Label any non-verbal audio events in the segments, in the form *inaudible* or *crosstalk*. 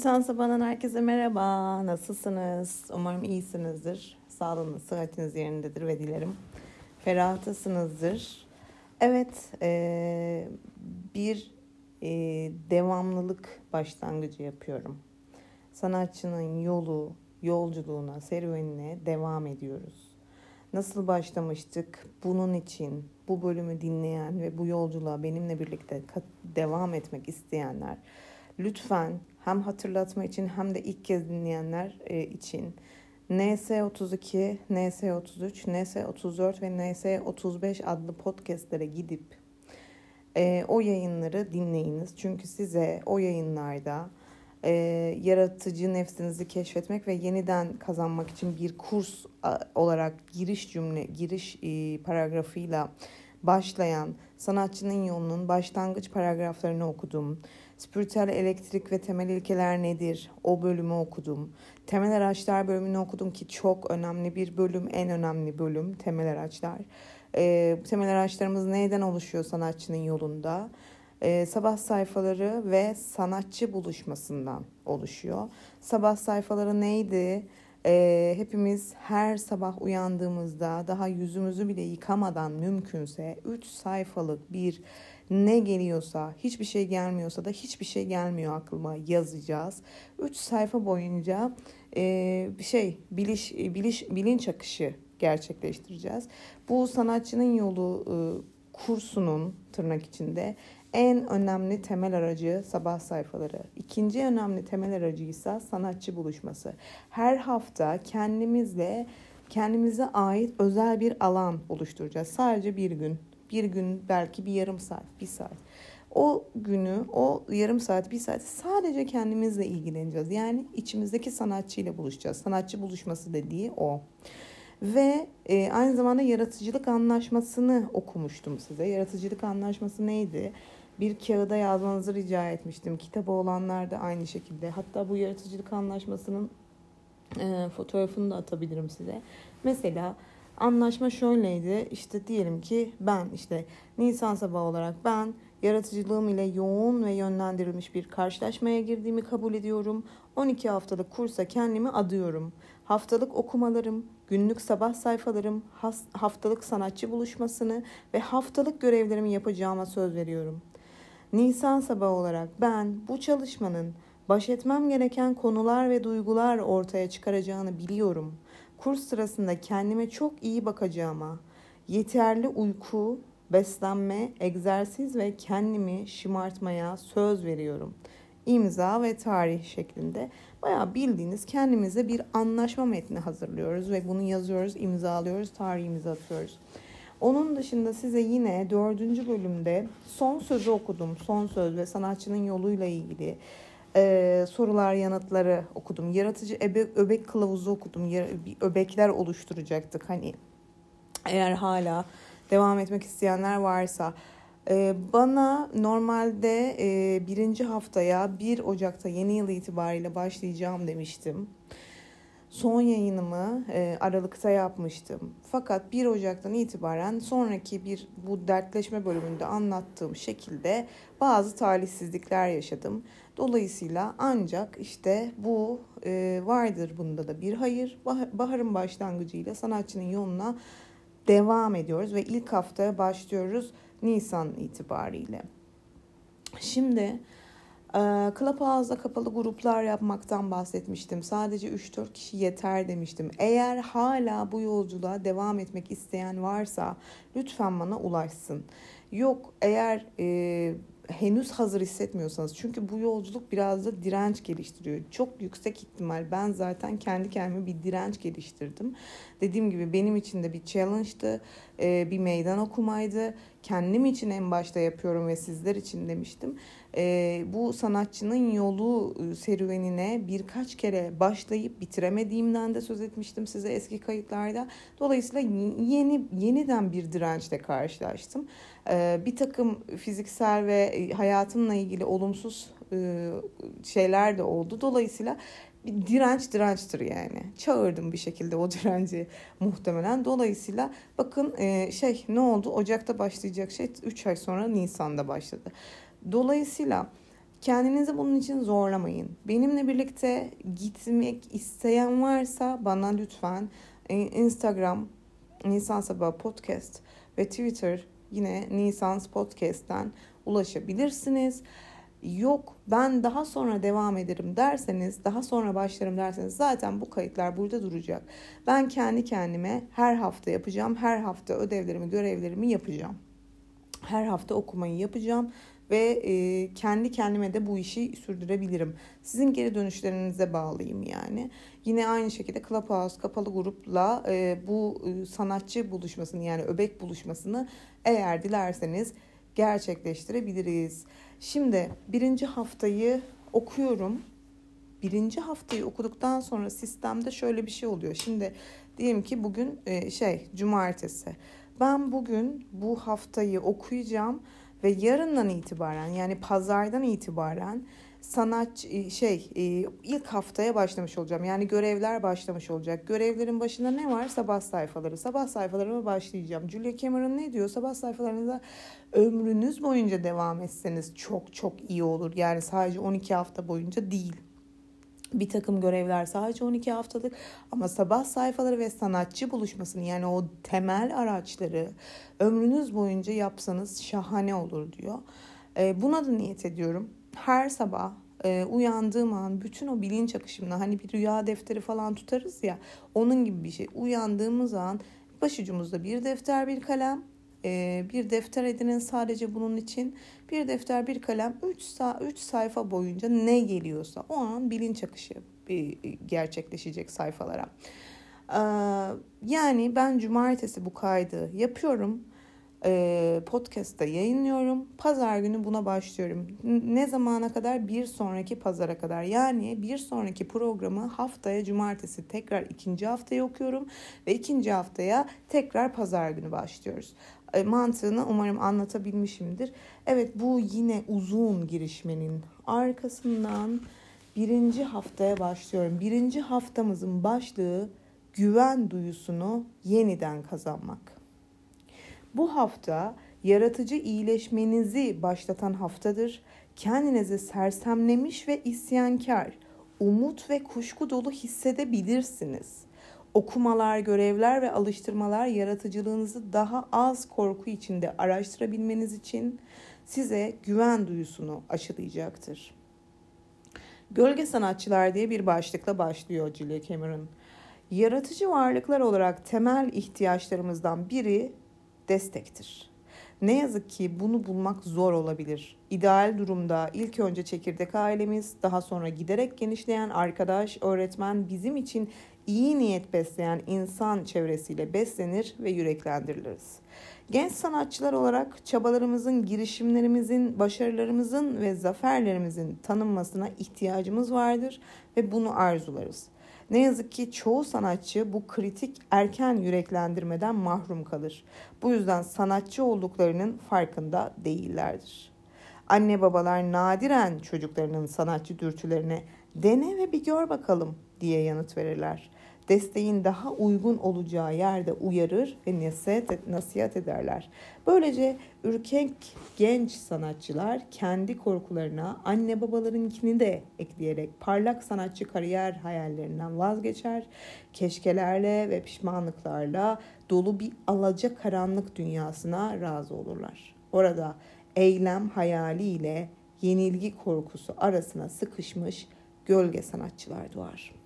Nisan sabahından herkese merhaba. Nasılsınız? Umarım iyisinizdir. Sağlığınız, sıhhatiniz yerindedir ve dilerim ferahtasınızdır. Evet, e, bir e, devamlılık başlangıcı yapıyorum. Sanatçının yolu, yolculuğuna, serüvenine devam ediyoruz. Nasıl başlamıştık? Bunun için bu bölümü dinleyen ve bu yolculuğa benimle birlikte devam etmek isteyenler lütfen hem hatırlatma için hem de ilk kez dinleyenler e, için NS32, NS33, NS34 ve NS35 adlı podcastlere gidip e, o yayınları dinleyiniz. Çünkü size o yayınlarda e, yaratıcı nefsinizi keşfetmek ve yeniden kazanmak için bir kurs olarak giriş cümle, giriş e, paragrafıyla başlayan sanatçının yolunun başlangıç paragraflarını okudum. Spiritüel elektrik ve temel ilkeler nedir? O bölümü okudum. Temel araçlar bölümünü okudum ki çok önemli bir bölüm, en önemli bölüm temel araçlar. E, temel araçlarımız neyden oluşuyor sanatçının yolunda? E, sabah sayfaları ve sanatçı buluşmasından oluşuyor. Sabah sayfaları neydi? E, hepimiz her sabah uyandığımızda daha yüzümüzü bile yıkamadan mümkünse 3 sayfalık bir ne geliyorsa, hiçbir şey gelmiyorsa da hiçbir şey gelmiyor aklıma yazacağız. 3 sayfa boyunca e, şey biliş, biliş bilinç akışı gerçekleştireceğiz. Bu sanatçının yolu e, kursunun tırnak içinde en önemli temel aracı sabah sayfaları. İkinci önemli temel aracı ise sanatçı buluşması. Her hafta kendimizle kendimize ait özel bir alan oluşturacağız. Sadece bir gün bir gün belki bir yarım saat, bir saat. O günü, o yarım saat, bir saat sadece kendimizle ilgileneceğiz. Yani içimizdeki sanatçıyla buluşacağız. Sanatçı buluşması dediği o. Ve e, aynı zamanda yaratıcılık anlaşmasını okumuştum size. Yaratıcılık anlaşması neydi? Bir kağıda yazmanızı rica etmiştim. Kitabı olanlar da aynı şekilde. Hatta bu yaratıcılık anlaşmasının e, fotoğrafını da atabilirim size. Mesela Anlaşma şöyleydi. İşte diyelim ki ben işte Nisan sabahı olarak ben yaratıcılığım ile yoğun ve yönlendirilmiş bir karşılaşmaya girdiğimi kabul ediyorum. 12 haftalık kursa kendimi adıyorum. Haftalık okumalarım, günlük sabah sayfalarım, haftalık sanatçı buluşmasını ve haftalık görevlerimi yapacağıma söz veriyorum. Nisan sabahı olarak ben bu çalışmanın baş etmem gereken konular ve duygular ortaya çıkaracağını biliyorum.'' Kurs sırasında kendime çok iyi bakacağıma, yeterli uyku, beslenme, egzersiz ve kendimi şımartmaya söz veriyorum. İmza ve tarih şeklinde bayağı bildiğiniz kendimize bir anlaşma metni hazırlıyoruz ve bunu yazıyoruz, imzalıyoruz, tarihimizi atıyoruz. Onun dışında size yine dördüncü bölümde son sözü okudum. Son söz ve sanatçının yoluyla ilgili e, sorular yanıtları okudum. Yaratıcı ebe, öbek kılavuzu okudum. Yar, öbekler oluşturacaktık. Hani eğer hala devam etmek isteyenler varsa. E, bana normalde e, birinci haftaya 1 Ocak'ta yeni yıl itibariyle başlayacağım demiştim. Son yayınımı e, Aralık'ta yapmıştım. Fakat 1 Ocak'tan itibaren sonraki bir bu dertleşme bölümünde anlattığım şekilde bazı talihsizlikler yaşadım. Dolayısıyla ancak işte bu e, vardır bunda da bir hayır. Baharın başlangıcıyla sanatçının yoluna devam ediyoruz ve ilk hafta başlıyoruz Nisan itibariyle. Şimdi e, Clubhouse'da kapalı gruplar yapmaktan bahsetmiştim. Sadece 3-4 kişi yeter demiştim. Eğer hala bu yolculuğa devam etmek isteyen varsa lütfen bana ulaşsın. Yok eğer e, henüz hazır hissetmiyorsanız çünkü bu yolculuk biraz da direnç geliştiriyor. Çok yüksek ihtimal ben zaten kendi kendime bir direnç geliştirdim. Dediğim gibi benim için de bir challenge'dı, bir meydan okumaydı. Kendim için en başta yapıyorum ve sizler için demiştim. Bu sanatçının yolu serüvenine birkaç kere başlayıp bitiremediğimden de söz etmiştim size eski kayıtlarda. Dolayısıyla yeni yeniden bir dirençle karşılaştım. Bir takım fiziksel ve hayatımla ilgili olumsuz şeyler de oldu. Dolayısıyla bir direnç dirençtir yani. Çağırdım bir şekilde o *laughs* direnci muhtemelen. Dolayısıyla bakın e, şey ne oldu? Ocak'ta başlayacak şey 3 ay sonra Nisan'da başladı. Dolayısıyla Kendinizi bunun için zorlamayın. Benimle birlikte gitmek isteyen varsa bana lütfen e, Instagram Nisan Sabah Podcast ve Twitter yine Nisan Podcast'ten ulaşabilirsiniz. Yok ben daha sonra devam ederim derseniz, daha sonra başlarım derseniz zaten bu kayıtlar burada duracak. Ben kendi kendime her hafta yapacağım. Her hafta ödevlerimi, görevlerimi yapacağım. Her hafta okumayı yapacağım ve e, kendi kendime de bu işi sürdürebilirim. Sizin geri dönüşlerinize bağlıyım yani. Yine aynı şekilde Clubhouse kapalı grupla e, bu e, sanatçı buluşmasını yani öbek buluşmasını eğer dilerseniz gerçekleştirebiliriz. Şimdi birinci haftayı okuyorum. Birinci haftayı okuduktan sonra sistemde şöyle bir şey oluyor. Şimdi diyelim ki bugün e, şey cumartesi. Ben bugün bu haftayı okuyacağım ve yarından itibaren yani pazardan itibaren sanatçı e, şey e, ilk haftaya başlamış olacağım. Yani görevler başlamış olacak. Görevlerin başında ne var? Sabah sayfaları. Sabah sayfalarıma başlayacağım. Julia Cameron ne diyor? Sabah sayfalarınıza ömrünüz boyunca devam etseniz çok çok iyi olur. Yani sadece 12 hafta boyunca değil bir takım görevler sadece 12 haftalık ama sabah sayfaları ve sanatçı buluşmasını yani o temel araçları ömrünüz boyunca yapsanız şahane olur diyor. E, buna da niyet ediyorum. Her sabah e, uyandığım an bütün o bilinç akışımla hani bir rüya defteri falan tutarız ya onun gibi bir şey. Uyandığımız an başucumuzda bir defter bir kalem e, bir defter edinin sadece bunun için bir defter bir kalem 3 sa 3 sayfa boyunca ne geliyorsa o an bilinç akışı gerçekleşecek sayfalara. E, yani ben cumartesi bu kaydı yapıyorum e, podcast'ta yayınlıyorum. Pazar günü buna başlıyorum. Ne zamana kadar? Bir sonraki pazara kadar. Yani bir sonraki programı haftaya cumartesi tekrar ikinci haftaya okuyorum. Ve ikinci haftaya tekrar pazar günü başlıyoruz. E, mantığını umarım anlatabilmişimdir. Evet bu yine uzun girişmenin arkasından birinci haftaya başlıyorum. Birinci haftamızın başlığı güven duyusunu yeniden kazanmak. Bu hafta yaratıcı iyileşmenizi başlatan haftadır. Kendinizi sersemlemiş ve isyankar, umut ve kuşku dolu hissedebilirsiniz. Okumalar, görevler ve alıştırmalar yaratıcılığınızı daha az korku içinde araştırabilmeniz için size güven duyusunu aşılayacaktır. Gölge sanatçılar diye bir başlıkla başlıyor Julia Cameron. Yaratıcı varlıklar olarak temel ihtiyaçlarımızdan biri destektir. Ne yazık ki bunu bulmak zor olabilir. İdeal durumda ilk önce çekirdek ailemiz, daha sonra giderek genişleyen arkadaş, öğretmen bizim için iyi niyet besleyen insan çevresiyle beslenir ve yüreklendiriliriz. Genç sanatçılar olarak çabalarımızın, girişimlerimizin, başarılarımızın ve zaferlerimizin tanınmasına ihtiyacımız vardır ve bunu arzularız. Ne yazık ki çoğu sanatçı bu kritik erken yüreklendirmeden mahrum kalır. Bu yüzden sanatçı olduklarının farkında değillerdir. Anne babalar nadiren çocuklarının sanatçı dürtülerine dene ve bir gör bakalım diye yanıt verirler desteğin daha uygun olacağı yerde uyarır ve nasihat, nasihat ederler. Böylece ürkek genç sanatçılar kendi korkularına anne babalarınkini de ekleyerek parlak sanatçı kariyer hayallerinden vazgeçer, keşkelerle ve pişmanlıklarla dolu bir alaca karanlık dünyasına razı olurlar. Orada eylem hayaliyle yenilgi korkusu arasına sıkışmış gölge sanatçılar doğar.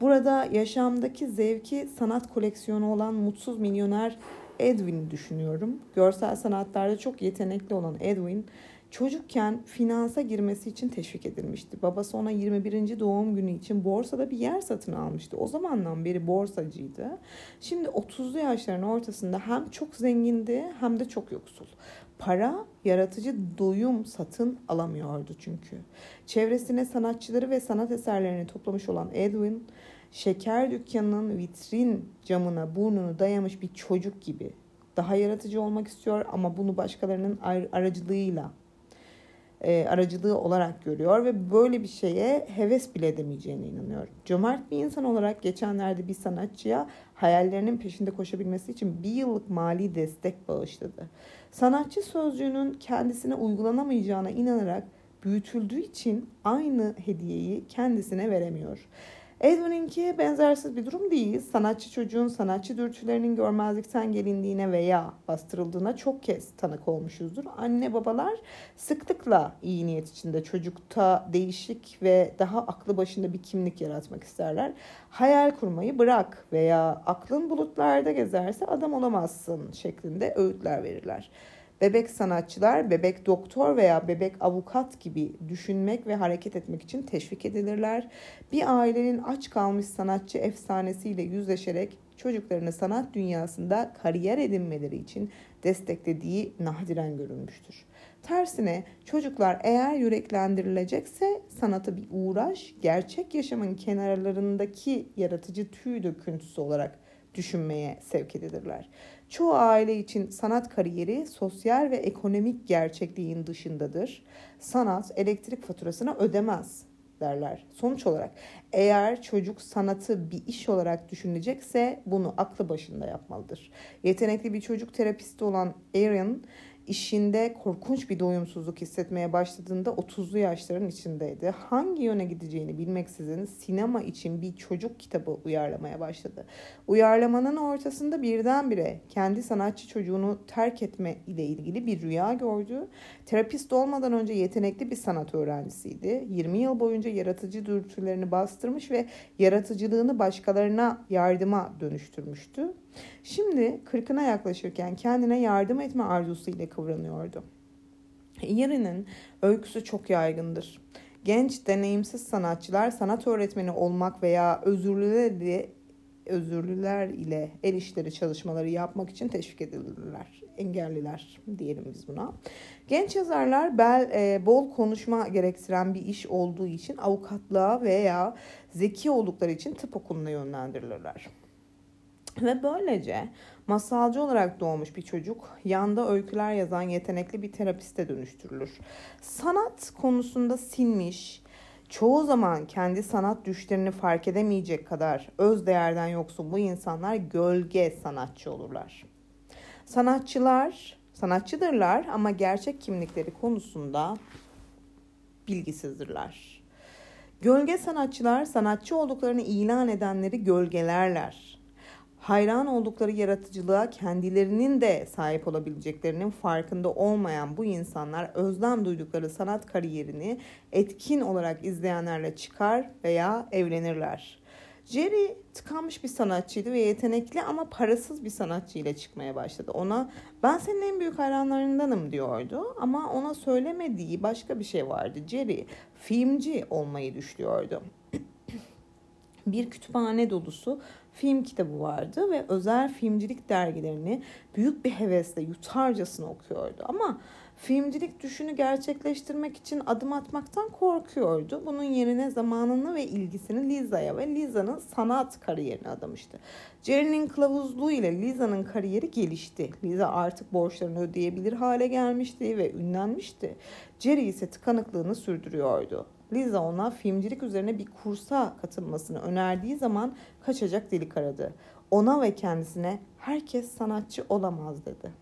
Burada yaşamdaki zevki sanat koleksiyonu olan mutsuz milyoner Edwin'i düşünüyorum. Görsel sanatlarda çok yetenekli olan Edwin çocukken finansa girmesi için teşvik edilmişti. Babası ona 21. doğum günü için borsada bir yer satın almıştı. O zamandan beri borsacıydı. Şimdi 30'lu yaşların ortasında hem çok zengindi hem de çok yoksul. Para yaratıcı doyum satın alamıyordu çünkü. Çevresine sanatçıları ve sanat eserlerini toplamış olan Edwin, şeker dükkanının vitrin camına burnunu dayamış bir çocuk gibi. Daha yaratıcı olmak istiyor ama bunu başkalarının aracılığıyla e, aracılığı olarak görüyor ve böyle bir şeye heves bile edemeyeceğine inanıyor. Cömert bir insan olarak geçenlerde bir sanatçıya hayallerinin peşinde koşabilmesi için bir yıllık mali destek bağışladı. Sanatçı sözcüğünün kendisine uygulanamayacağına inanarak büyütüldüğü için aynı hediyeyi kendisine veremiyor. Edwin'inki benzersiz bir durum değil. Sanatçı çocuğun sanatçı dürtülerinin görmezlikten gelindiğine veya bastırıldığına çok kez tanık olmuşuzdur. Anne babalar sıklıkla iyi niyet içinde çocukta değişik ve daha aklı başında bir kimlik yaratmak isterler. Hayal kurmayı bırak veya aklın bulutlarda gezerse adam olamazsın şeklinde öğütler verirler. Bebek sanatçılar bebek doktor veya bebek avukat gibi düşünmek ve hareket etmek için teşvik edilirler. Bir ailenin aç kalmış sanatçı efsanesiyle yüzleşerek çocuklarını sanat dünyasında kariyer edinmeleri için desteklediği nadiren görülmüştür. Tersine çocuklar eğer yüreklendirilecekse sanatı bir uğraş, gerçek yaşamın kenarlarındaki yaratıcı tüy döküntüsü olarak düşünmeye sevk edilirler. Çoğu aile için sanat kariyeri sosyal ve ekonomik gerçekliğin dışındadır. Sanat elektrik faturasını ödemez derler. Sonuç olarak eğer çocuk sanatı bir iş olarak düşünecekse bunu aklı başında yapmalıdır. Yetenekli bir çocuk terapisti olan Aaron işinde korkunç bir doyumsuzluk hissetmeye başladığında 30'lu yaşların içindeydi. Hangi yöne gideceğini bilmeksizin sinema için bir çocuk kitabı uyarlamaya başladı. Uyarlamanın ortasında birdenbire kendi sanatçı çocuğunu terk etme ile ilgili bir rüya gördü. Terapist olmadan önce yetenekli bir sanat öğrencisiydi. 20 yıl boyunca yaratıcı dürtülerini bastırmış ve yaratıcılığını başkalarına yardıma dönüştürmüştü. Şimdi kırkına yaklaşırken kendine yardım etme arzusuyla kıvranıyordu. Yeri'nin öyküsü çok yaygındır. Genç, deneyimsiz sanatçılar sanat öğretmeni olmak veya özürlüler ile, özürlüler ile el işleri çalışmaları yapmak için teşvik edilirler. Engelliler diyelim biz buna. Genç yazarlar bel, e, bol konuşma gerektiren bir iş olduğu için avukatlığa veya zeki oldukları için tıp okuluna yönlendirilirler. Ve böylece masalcı olarak doğmuş bir çocuk yanda öyküler yazan yetenekli bir terapiste dönüştürülür. Sanat konusunda sinmiş, çoğu zaman kendi sanat düşlerini fark edemeyecek kadar öz değerden yoksun bu insanlar gölge sanatçı olurlar. Sanatçılar sanatçıdırlar ama gerçek kimlikleri konusunda bilgisizdirler. Gölge sanatçılar sanatçı olduklarını ilan edenleri gölgelerler hayran oldukları yaratıcılığa kendilerinin de sahip olabileceklerinin farkında olmayan bu insanlar özlem duydukları sanat kariyerini etkin olarak izleyenlerle çıkar veya evlenirler. Jerry tıkanmış bir sanatçıydı ve yetenekli ama parasız bir sanatçı ile çıkmaya başladı. Ona ben senin en büyük hayranlarındanım diyordu ama ona söylemediği başka bir şey vardı. Jerry filmci olmayı düşlüyordu. Bir kütüphane dolusu film kitabı vardı ve özel filmcilik dergilerini büyük bir hevesle yutarcasına okuyordu. Ama filmcilik düşünü gerçekleştirmek için adım atmaktan korkuyordu. Bunun yerine zamanını ve ilgisini Liza'ya ve Liza'nın sanat kariyerine adamıştı. Jerry'nin kılavuzluğu ile Liza'nın kariyeri gelişti. Liza artık borçlarını ödeyebilir hale gelmişti ve ünlenmişti. Jerry ise tıkanıklığını sürdürüyordu. Liza ona filmcilik üzerine bir kursa katılmasını önerdiği zaman kaçacak delik aradı. Ona ve kendisine herkes sanatçı olamaz dedi.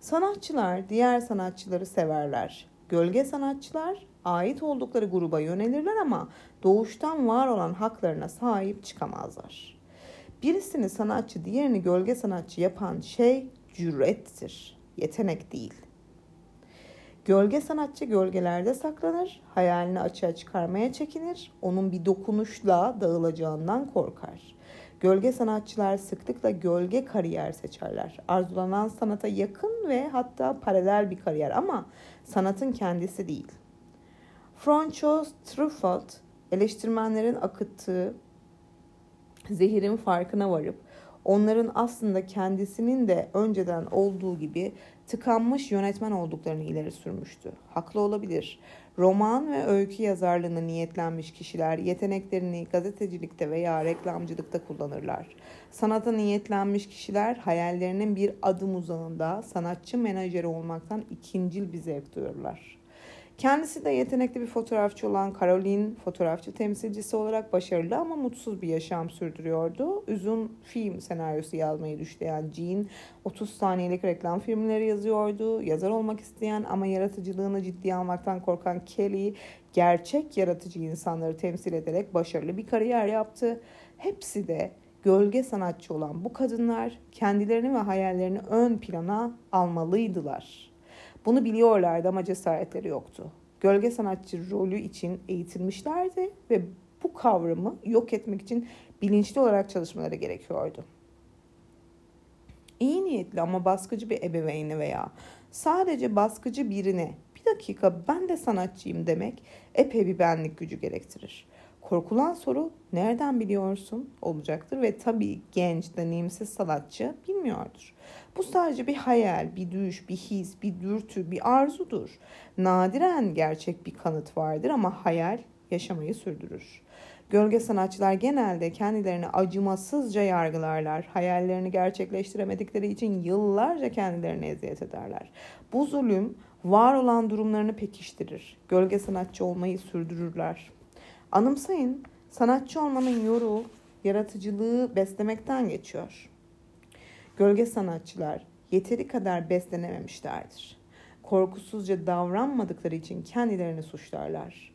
Sanatçılar diğer sanatçıları severler. Gölge sanatçılar ait oldukları gruba yönelirler ama doğuştan var olan haklarına sahip çıkamazlar. Birisini sanatçı, diğerini gölge sanatçı yapan şey cürettir, yetenek değil. Gölge sanatçı gölgelerde saklanır, hayalini açığa çıkarmaya çekinir, onun bir dokunuşla dağılacağından korkar. Gölge sanatçılar sıklıkla gölge kariyer seçerler. Arzulanan sanata yakın ve hatta paralel bir kariyer ama sanatın kendisi değil. Francois Truffaut eleştirmenlerin akıttığı zehirin farkına varıp onların aslında kendisinin de önceden olduğu gibi tıkanmış yönetmen olduklarını ileri sürmüştü. Haklı olabilir. Roman ve öykü yazarlığına niyetlenmiş kişiler yeteneklerini gazetecilikte veya reklamcılıkta kullanırlar. Sanata niyetlenmiş kişiler hayallerinin bir adım uzağında sanatçı menajeri olmaktan ikincil bir zevk duyurlar. Kendisi de yetenekli bir fotoğrafçı olan Caroline fotoğrafçı temsilcisi olarak başarılı ama mutsuz bir yaşam sürdürüyordu. Uzun film senaryosu yazmayı düşleyen Jean 30 saniyelik reklam filmleri yazıyordu. Yazar olmak isteyen ama yaratıcılığını ciddiye almaktan korkan Kelly gerçek yaratıcı insanları temsil ederek başarılı bir kariyer yaptı. Hepsi de gölge sanatçı olan bu kadınlar kendilerini ve hayallerini ön plana almalıydılar. Bunu biliyorlardı ama cesaretleri yoktu. Gölge sanatçı rolü için eğitilmişlerdi ve bu kavramı yok etmek için bilinçli olarak çalışmaları gerekiyordu. İyi niyetli ama baskıcı bir ebeveyni veya sadece baskıcı birine bir dakika ben de sanatçıyım demek epey bir benlik gücü gerektirir. Korkulan soru nereden biliyorsun olacaktır ve tabii genç, deneyimsiz sanatçı bilmiyordur. Bu sadece bir hayal, bir düş, bir his, bir dürtü, bir arzudur. Nadiren gerçek bir kanıt vardır ama hayal yaşamayı sürdürür. Gölge sanatçılar genelde kendilerini acımasızca yargılarlar. Hayallerini gerçekleştiremedikleri için yıllarca kendilerine eziyet ederler. Bu zulüm var olan durumlarını pekiştirir. Gölge sanatçı olmayı sürdürürler. Anımsayın, sanatçı olmanın yoru, yaratıcılığı beslemekten geçiyor. Gölge sanatçılar yeteri kadar beslenememişlerdir. Korkusuzca davranmadıkları için kendilerini suçlarlar.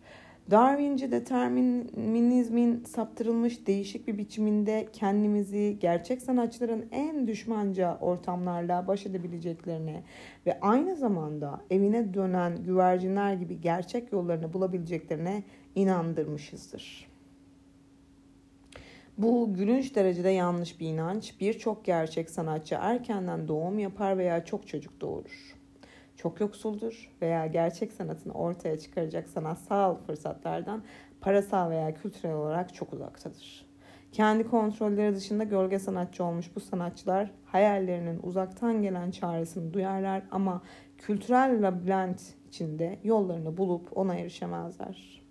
Darwinci determinizmin saptırılmış değişik bir biçiminde kendimizi gerçek sanatçıların en düşmanca ortamlarla baş edebileceklerine ve aynı zamanda evine dönen güvercinler gibi gerçek yollarını bulabileceklerine inandırmışızdır. Bu gülünç derecede yanlış bir inanç. Birçok gerçek sanatçı erkenden doğum yapar veya çok çocuk doğurur. Çok yoksuldur veya gerçek sanatını ortaya çıkaracak sanatsal fırsatlardan parasal veya kültürel olarak çok uzaktadır. Kendi kontrolleri dışında gölge sanatçı olmuş bu sanatçılar hayallerinin uzaktan gelen çağrısını duyarlar ama kültürel labirent içinde yollarını bulup ona erişemezler.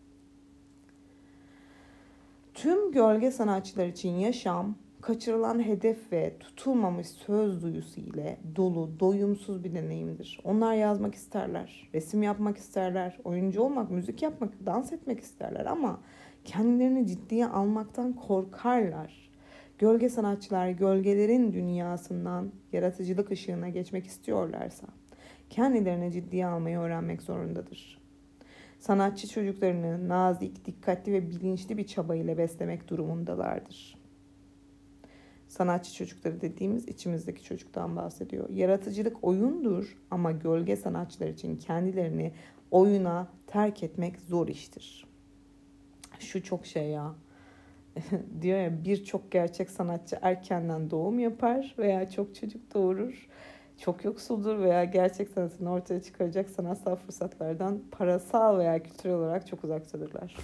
Tüm gölge sanatçılar için yaşam, kaçırılan hedef ve tutulmamış söz duyusu ile dolu, doyumsuz bir deneyimdir. Onlar yazmak isterler, resim yapmak isterler, oyuncu olmak, müzik yapmak, dans etmek isterler ama kendilerini ciddiye almaktan korkarlar. Gölge sanatçılar gölgelerin dünyasından yaratıcılık ışığına geçmek istiyorlarsa kendilerini ciddiye almayı öğrenmek zorundadır. Sanatçı çocuklarını nazik, dikkatli ve bilinçli bir çaba ile beslemek durumundalardır. Sanatçı çocukları dediğimiz içimizdeki çocuktan bahsediyor. Yaratıcılık oyundur ama gölge sanatçılar için kendilerini oyuna terk etmek zor iştir. Şu çok şey ya. *laughs* diyor ya birçok gerçek sanatçı erkenden doğum yapar veya çok çocuk doğurur çok yoksuldur veya gerçek sanatını ortaya çıkaracak sanatsal fırsatlardan parasal veya kültürel olarak çok uzaktadırlar.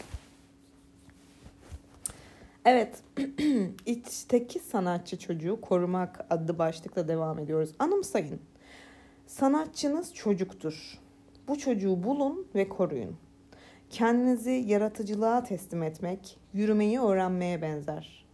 Evet, *clears throat* içteki sanatçı çocuğu korumak adlı başlıkla devam ediyoruz. Anımsayın, sanatçınız çocuktur. Bu çocuğu bulun ve koruyun. Kendinizi yaratıcılığa teslim etmek, yürümeyi öğrenmeye benzer.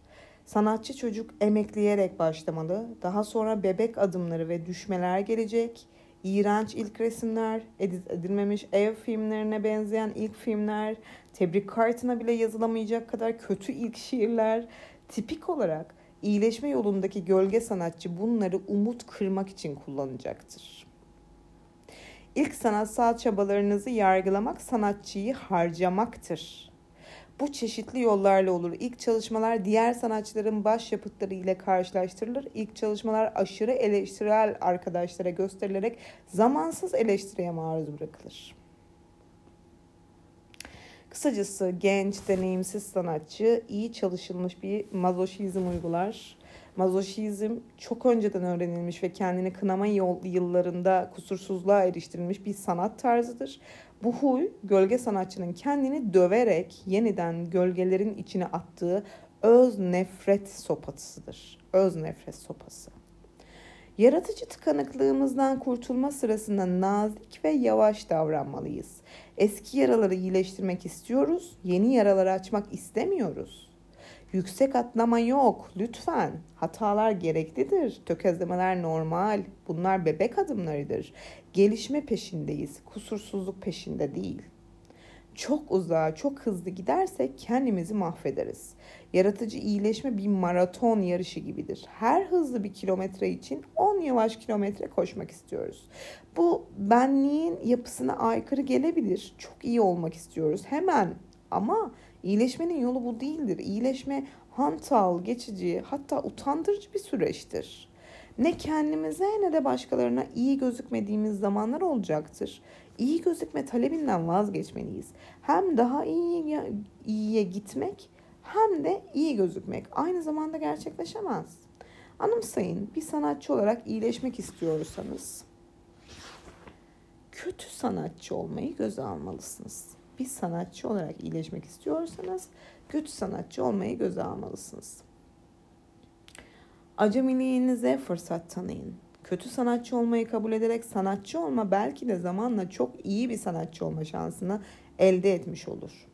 Sanatçı çocuk emekleyerek başlamalı. Daha sonra bebek adımları ve düşmeler gelecek. İğrenç ilk resimler, edilmemiş ev filmlerine benzeyen ilk filmler, tebrik kartına bile yazılamayacak kadar kötü ilk şiirler. Tipik olarak iyileşme yolundaki gölge sanatçı bunları umut kırmak için kullanacaktır. İlk sanatsal çabalarınızı yargılamak sanatçıyı harcamaktır. Bu çeşitli yollarla olur. İlk çalışmalar diğer sanatçıların başyapıtları ile karşılaştırılır. İlk çalışmalar aşırı eleştirel arkadaşlara gösterilerek zamansız eleştiriye maruz bırakılır. Kısacası genç, deneyimsiz sanatçı iyi çalışılmış bir mazoşizm uygular. Mazoşizm çok önceden öğrenilmiş ve kendini kınama yıllarında kusursuzluğa eriştirilmiş bir sanat tarzıdır. Bu huy gölge sanatçının kendini döverek yeniden gölgelerin içine attığı öz nefret sopasıdır. Öz nefret sopası. Yaratıcı tıkanıklığımızdan kurtulma sırasında nazik ve yavaş davranmalıyız. Eski yaraları iyileştirmek istiyoruz, yeni yaraları açmak istemiyoruz. Yüksek atlama yok. Lütfen. Hatalar gereklidir. Tökezlemeler normal. Bunlar bebek adımlarıdır. Gelişme peşindeyiz. Kusursuzluk peşinde değil. Çok uzağa, çok hızlı gidersek kendimizi mahvederiz. Yaratıcı iyileşme bir maraton yarışı gibidir. Her hızlı bir kilometre için 10 yavaş kilometre koşmak istiyoruz. Bu benliğin yapısına aykırı gelebilir. Çok iyi olmak istiyoruz hemen ama iyileşmenin yolu bu değildir. İyileşme hantal, geçici, hatta utandırıcı bir süreçtir. Ne kendimize ne de başkalarına iyi gözükmediğimiz zamanlar olacaktır. İyi gözükme talebinden vazgeçmeliyiz. Hem daha iyi iyiye gitmek hem de iyi gözükmek aynı zamanda gerçekleşemez. Anımsayın bir sanatçı olarak iyileşmek istiyorsanız kötü sanatçı olmayı göze almalısınız. Bir sanatçı olarak iyileşmek istiyorsanız kötü sanatçı olmayı göze almalısınız. Acemiliğinize fırsat tanıyın. Kötü sanatçı olmayı kabul ederek sanatçı olma belki de zamanla çok iyi bir sanatçı olma şansını elde etmiş olur.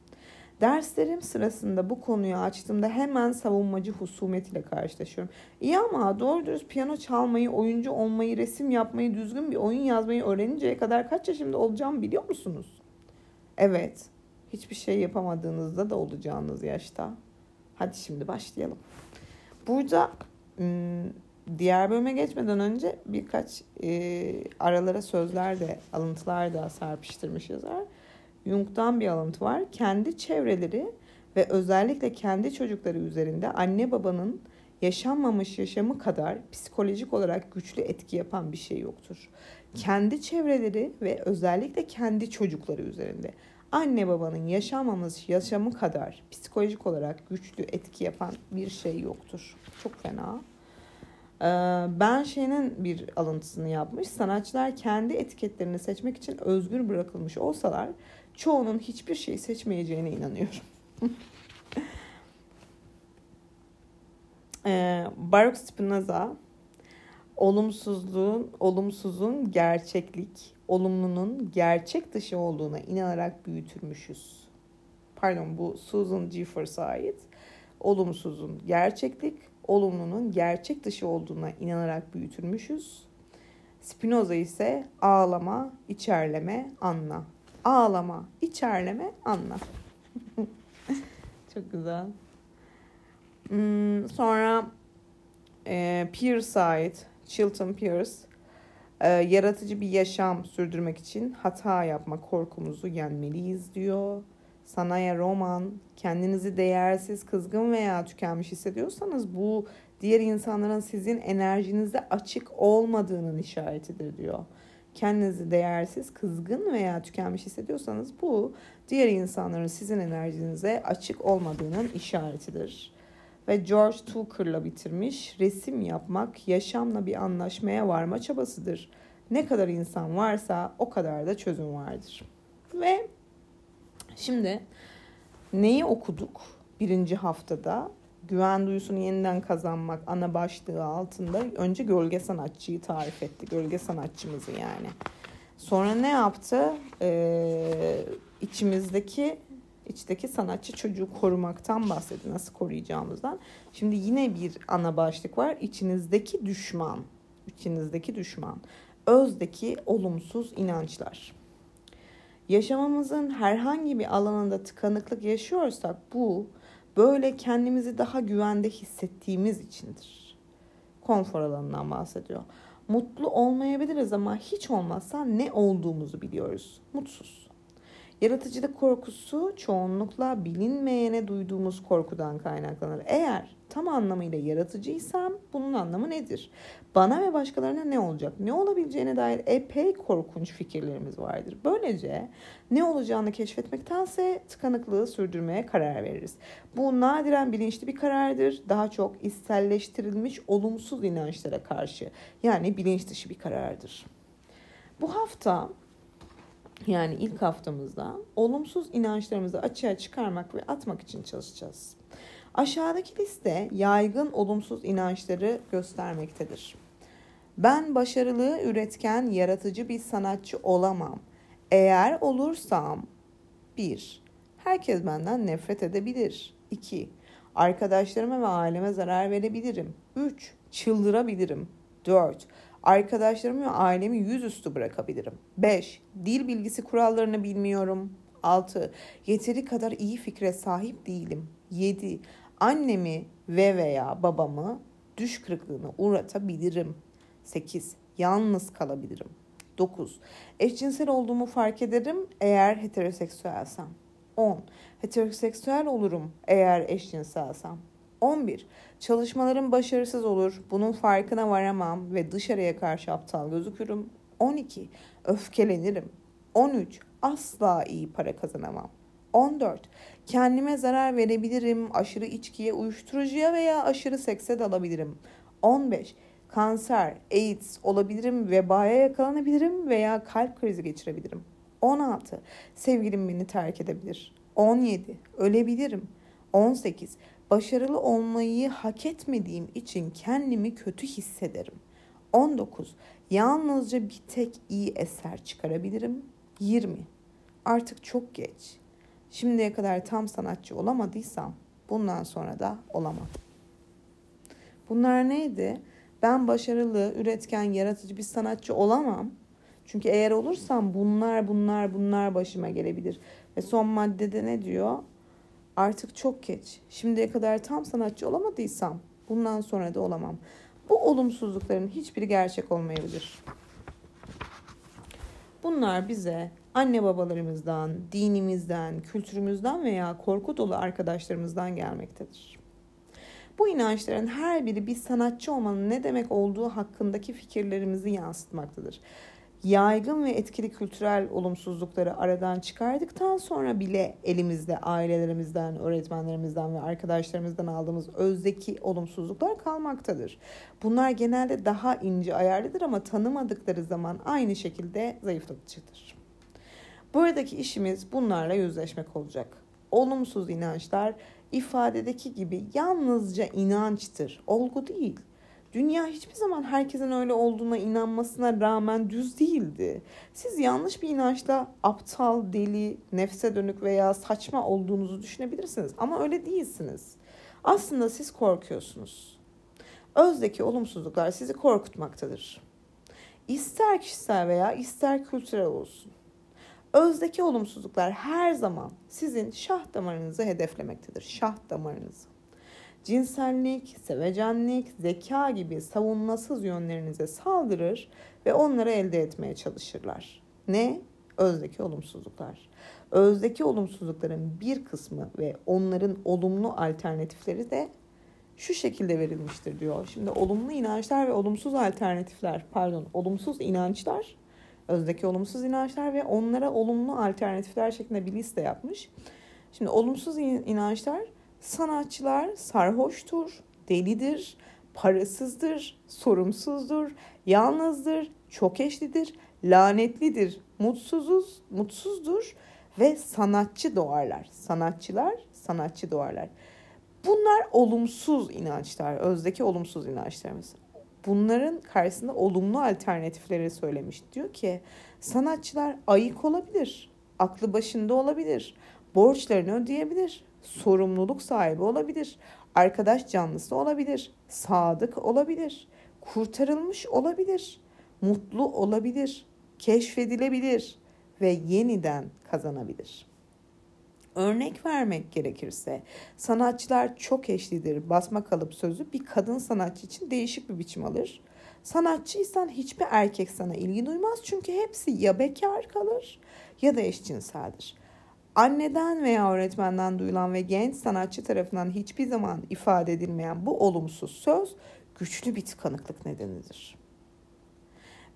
Derslerim sırasında bu konuyu açtığımda hemen savunmacı husumetiyle karşılaşıyorum. İyi ama doğru dürüst piyano çalmayı, oyuncu olmayı, resim yapmayı, düzgün bir oyun yazmayı öğreninceye kadar kaç yaşımda olacağımı biliyor musunuz? Evet, hiçbir şey yapamadığınızda da olacağınız yaşta. Hadi şimdi başlayalım. Burada diğer bölüme geçmeden önce birkaç e, aralara sözler de alıntılar da serpiştirmiş yazar. Jung'dan bir alıntı var. Kendi çevreleri ve özellikle kendi çocukları üzerinde anne babanın yaşanmamış yaşamı kadar psikolojik olarak güçlü etki yapan bir şey yoktur. Kendi çevreleri ve özellikle kendi çocukları üzerinde anne babanın yaşanmamış yaşamı kadar psikolojik olarak güçlü etki yapan bir şey yoktur. Çok fena. Ee, ben şeyinin bir alıntısını yapmış. Sanatçılar kendi etiketlerini seçmek için özgür bırakılmış olsalar çoğunun hiçbir şey seçmeyeceğine inanıyorum. *laughs* ee, Baruch Spinoza olumsuzluğun, olumsuzun gerçeklik, olumlunun gerçek dışı olduğuna inanarak büyütülmüşüz. Pardon bu Susan. Force'a ait. Olumsuzun gerçeklik, olumlunun gerçek dışı olduğuna inanarak büyütülmüşüz. Spinoza ise ağlama, içerleme, anla ağlama, içerleme, anla. *laughs* Çok güzel. Hmm, sonra e, Pierce ait, Chilton Pierce. E, yaratıcı bir yaşam sürdürmek için hata yapma korkumuzu yenmeliyiz diyor. Sanaya roman, kendinizi değersiz, kızgın veya tükenmiş hissediyorsanız bu diğer insanların sizin enerjinizde açık olmadığının işaretidir diyor kendinizi değersiz, kızgın veya tükenmiş hissediyorsanız bu diğer insanların sizin enerjinize açık olmadığının işaretidir. Ve George Tucker'la bitirmiş. Resim yapmak yaşamla bir anlaşmaya varma çabasıdır. Ne kadar insan varsa o kadar da çözüm vardır. Ve şimdi neyi okuduk birinci haftada? güven duyusunu yeniden kazanmak ana başlığı altında önce gölge sanatçıyı tarif etti. Gölge sanatçımızı yani. Sonra ne yaptı? Ee, içimizdeki içteki sanatçı çocuğu korumaktan bahsetti. Nasıl koruyacağımızdan. Şimdi yine bir ana başlık var. İçinizdeki düşman. İçinizdeki düşman. Özdeki olumsuz inançlar. Yaşamamızın herhangi bir alanında tıkanıklık yaşıyorsak bu böyle kendimizi daha güvende hissettiğimiz içindir. Konfor alanından bahsediyor. Mutlu olmayabiliriz ama hiç olmazsa ne olduğumuzu biliyoruz. Mutsuz. Yaratıcılık korkusu çoğunlukla bilinmeyene duyduğumuz korkudan kaynaklanır. Eğer tam anlamıyla yaratıcıysam bunun anlamı nedir? Bana ve başkalarına ne olacak? Ne olabileceğine dair epey korkunç fikirlerimiz vardır. Böylece ne olacağını keşfetmektense tıkanıklığı sürdürmeye karar veririz. Bu nadiren bilinçli bir karardır. Daha çok istelleştirilmiş olumsuz inançlara karşı yani bilinç dışı bir karardır. Bu hafta yani ilk haftamızda olumsuz inançlarımızı açığa çıkarmak ve atmak için çalışacağız. Aşağıdaki liste yaygın olumsuz inançları göstermektedir. Ben başarılı, üretken, yaratıcı bir sanatçı olamam. Eğer olursam 1. Herkes benden nefret edebilir. 2. Arkadaşlarıma ve aileme zarar verebilirim. 3. Çıldırabilirim. 4. Arkadaşlarımı ve ailemi yüzüstü bırakabilirim. 5. Dil bilgisi kurallarını bilmiyorum. 6. Yeteri kadar iyi fikre sahip değilim. 7. Annemi ve veya babamı düş kırıklığına uğratabilirim. 8. Yalnız kalabilirim. 9. Eşcinsel olduğumu fark ederim eğer heteroseksüelsem. 10. Heteroseksüel olurum eğer eşcinselsem. 11. Çalışmalarım başarısız olur. Bunun farkına varamam ve dışarıya karşı aptal gözükürüm. 12. Öfkelenirim. 13. Asla iyi para kazanamam. 14. Kendime zarar verebilirim. Aşırı içkiye, uyuşturucuya veya aşırı sekse dalabilirim. 15. Kanser, AIDS olabilirim, vebaya yakalanabilirim veya kalp krizi geçirebilirim. 16. Sevgilim beni terk edebilir. 17. Ölebilirim. 18. Başarılı olmayı hak etmediğim için kendimi kötü hissederim. 19. Yalnızca bir tek iyi eser çıkarabilirim. 20. Artık çok geç. Şimdiye kadar tam sanatçı olamadıysam bundan sonra da olamam. Bunlar neydi? Ben başarılı, üretken, yaratıcı bir sanatçı olamam. Çünkü eğer olursam bunlar, bunlar, bunlar başıma gelebilir. Ve son maddede ne diyor? Artık çok geç. Şimdiye kadar tam sanatçı olamadıysam bundan sonra da olamam. Bu olumsuzlukların hiçbiri gerçek olmayabilir. Bunlar bize anne babalarımızdan, dinimizden, kültürümüzden veya korku dolu arkadaşlarımızdan gelmektedir. Bu inançların her biri bir sanatçı olmanın ne demek olduğu hakkındaki fikirlerimizi yansıtmaktadır yaygın ve etkili kültürel olumsuzlukları aradan çıkardıktan sonra bile elimizde ailelerimizden, öğretmenlerimizden ve arkadaşlarımızdan aldığımız özdeki olumsuzluklar kalmaktadır. Bunlar genelde daha ince ayarlıdır ama tanımadıkları zaman aynı şekilde zayıflatıcıdır. Buradaki işimiz bunlarla yüzleşmek olacak. Olumsuz inançlar ifadedeki gibi yalnızca inançtır, olgu değil. Dünya hiçbir zaman herkesin öyle olduğuna inanmasına rağmen düz değildi. Siz yanlış bir inançla aptal, deli, nefse dönük veya saçma olduğunuzu düşünebilirsiniz ama öyle değilsiniz. Aslında siz korkuyorsunuz. Özdeki olumsuzluklar sizi korkutmaktadır. İster kişisel veya ister kültürel olsun. Özdeki olumsuzluklar her zaman sizin şah damarınızı hedeflemektedir. Şah damarınızı cinsellik, sevecenlik, zeka gibi savunmasız yönlerinize saldırır ve onları elde etmeye çalışırlar. Ne? Özdeki olumsuzluklar. Özdeki olumsuzlukların bir kısmı ve onların olumlu alternatifleri de şu şekilde verilmiştir diyor. Şimdi olumlu inançlar ve olumsuz alternatifler, pardon, olumsuz inançlar, özdeki olumsuz inançlar ve onlara olumlu alternatifler şeklinde bir liste yapmış. Şimdi olumsuz inançlar Sanatçılar sarhoştur, delidir, parasızdır, sorumsuzdur, yalnızdır, çok eşlidir, lanetlidir, mutsuzuz, mutsuzdur ve sanatçı doğarlar. Sanatçılar sanatçı doğarlar. Bunlar olumsuz inançlar, özdeki olumsuz inançlarımız. Bunların karşısında olumlu alternatifleri söylemiş. Diyor ki sanatçılar ayık olabilir, aklı başında olabilir, borçlarını ödeyebilir, sorumluluk sahibi olabilir, arkadaş canlısı olabilir, sadık olabilir, kurtarılmış olabilir, mutlu olabilir, keşfedilebilir ve yeniden kazanabilir. Örnek vermek gerekirse sanatçılar çok eşlidir basma kalıp sözü bir kadın sanatçı için değişik bir biçim alır. Sanatçıysan hiçbir erkek sana ilgi duymaz çünkü hepsi ya bekar kalır ya da eşcinseldir. Anneden veya öğretmenden duyulan ve genç sanatçı tarafından hiçbir zaman ifade edilmeyen bu olumsuz söz güçlü bir tıkanıklık nedenidir.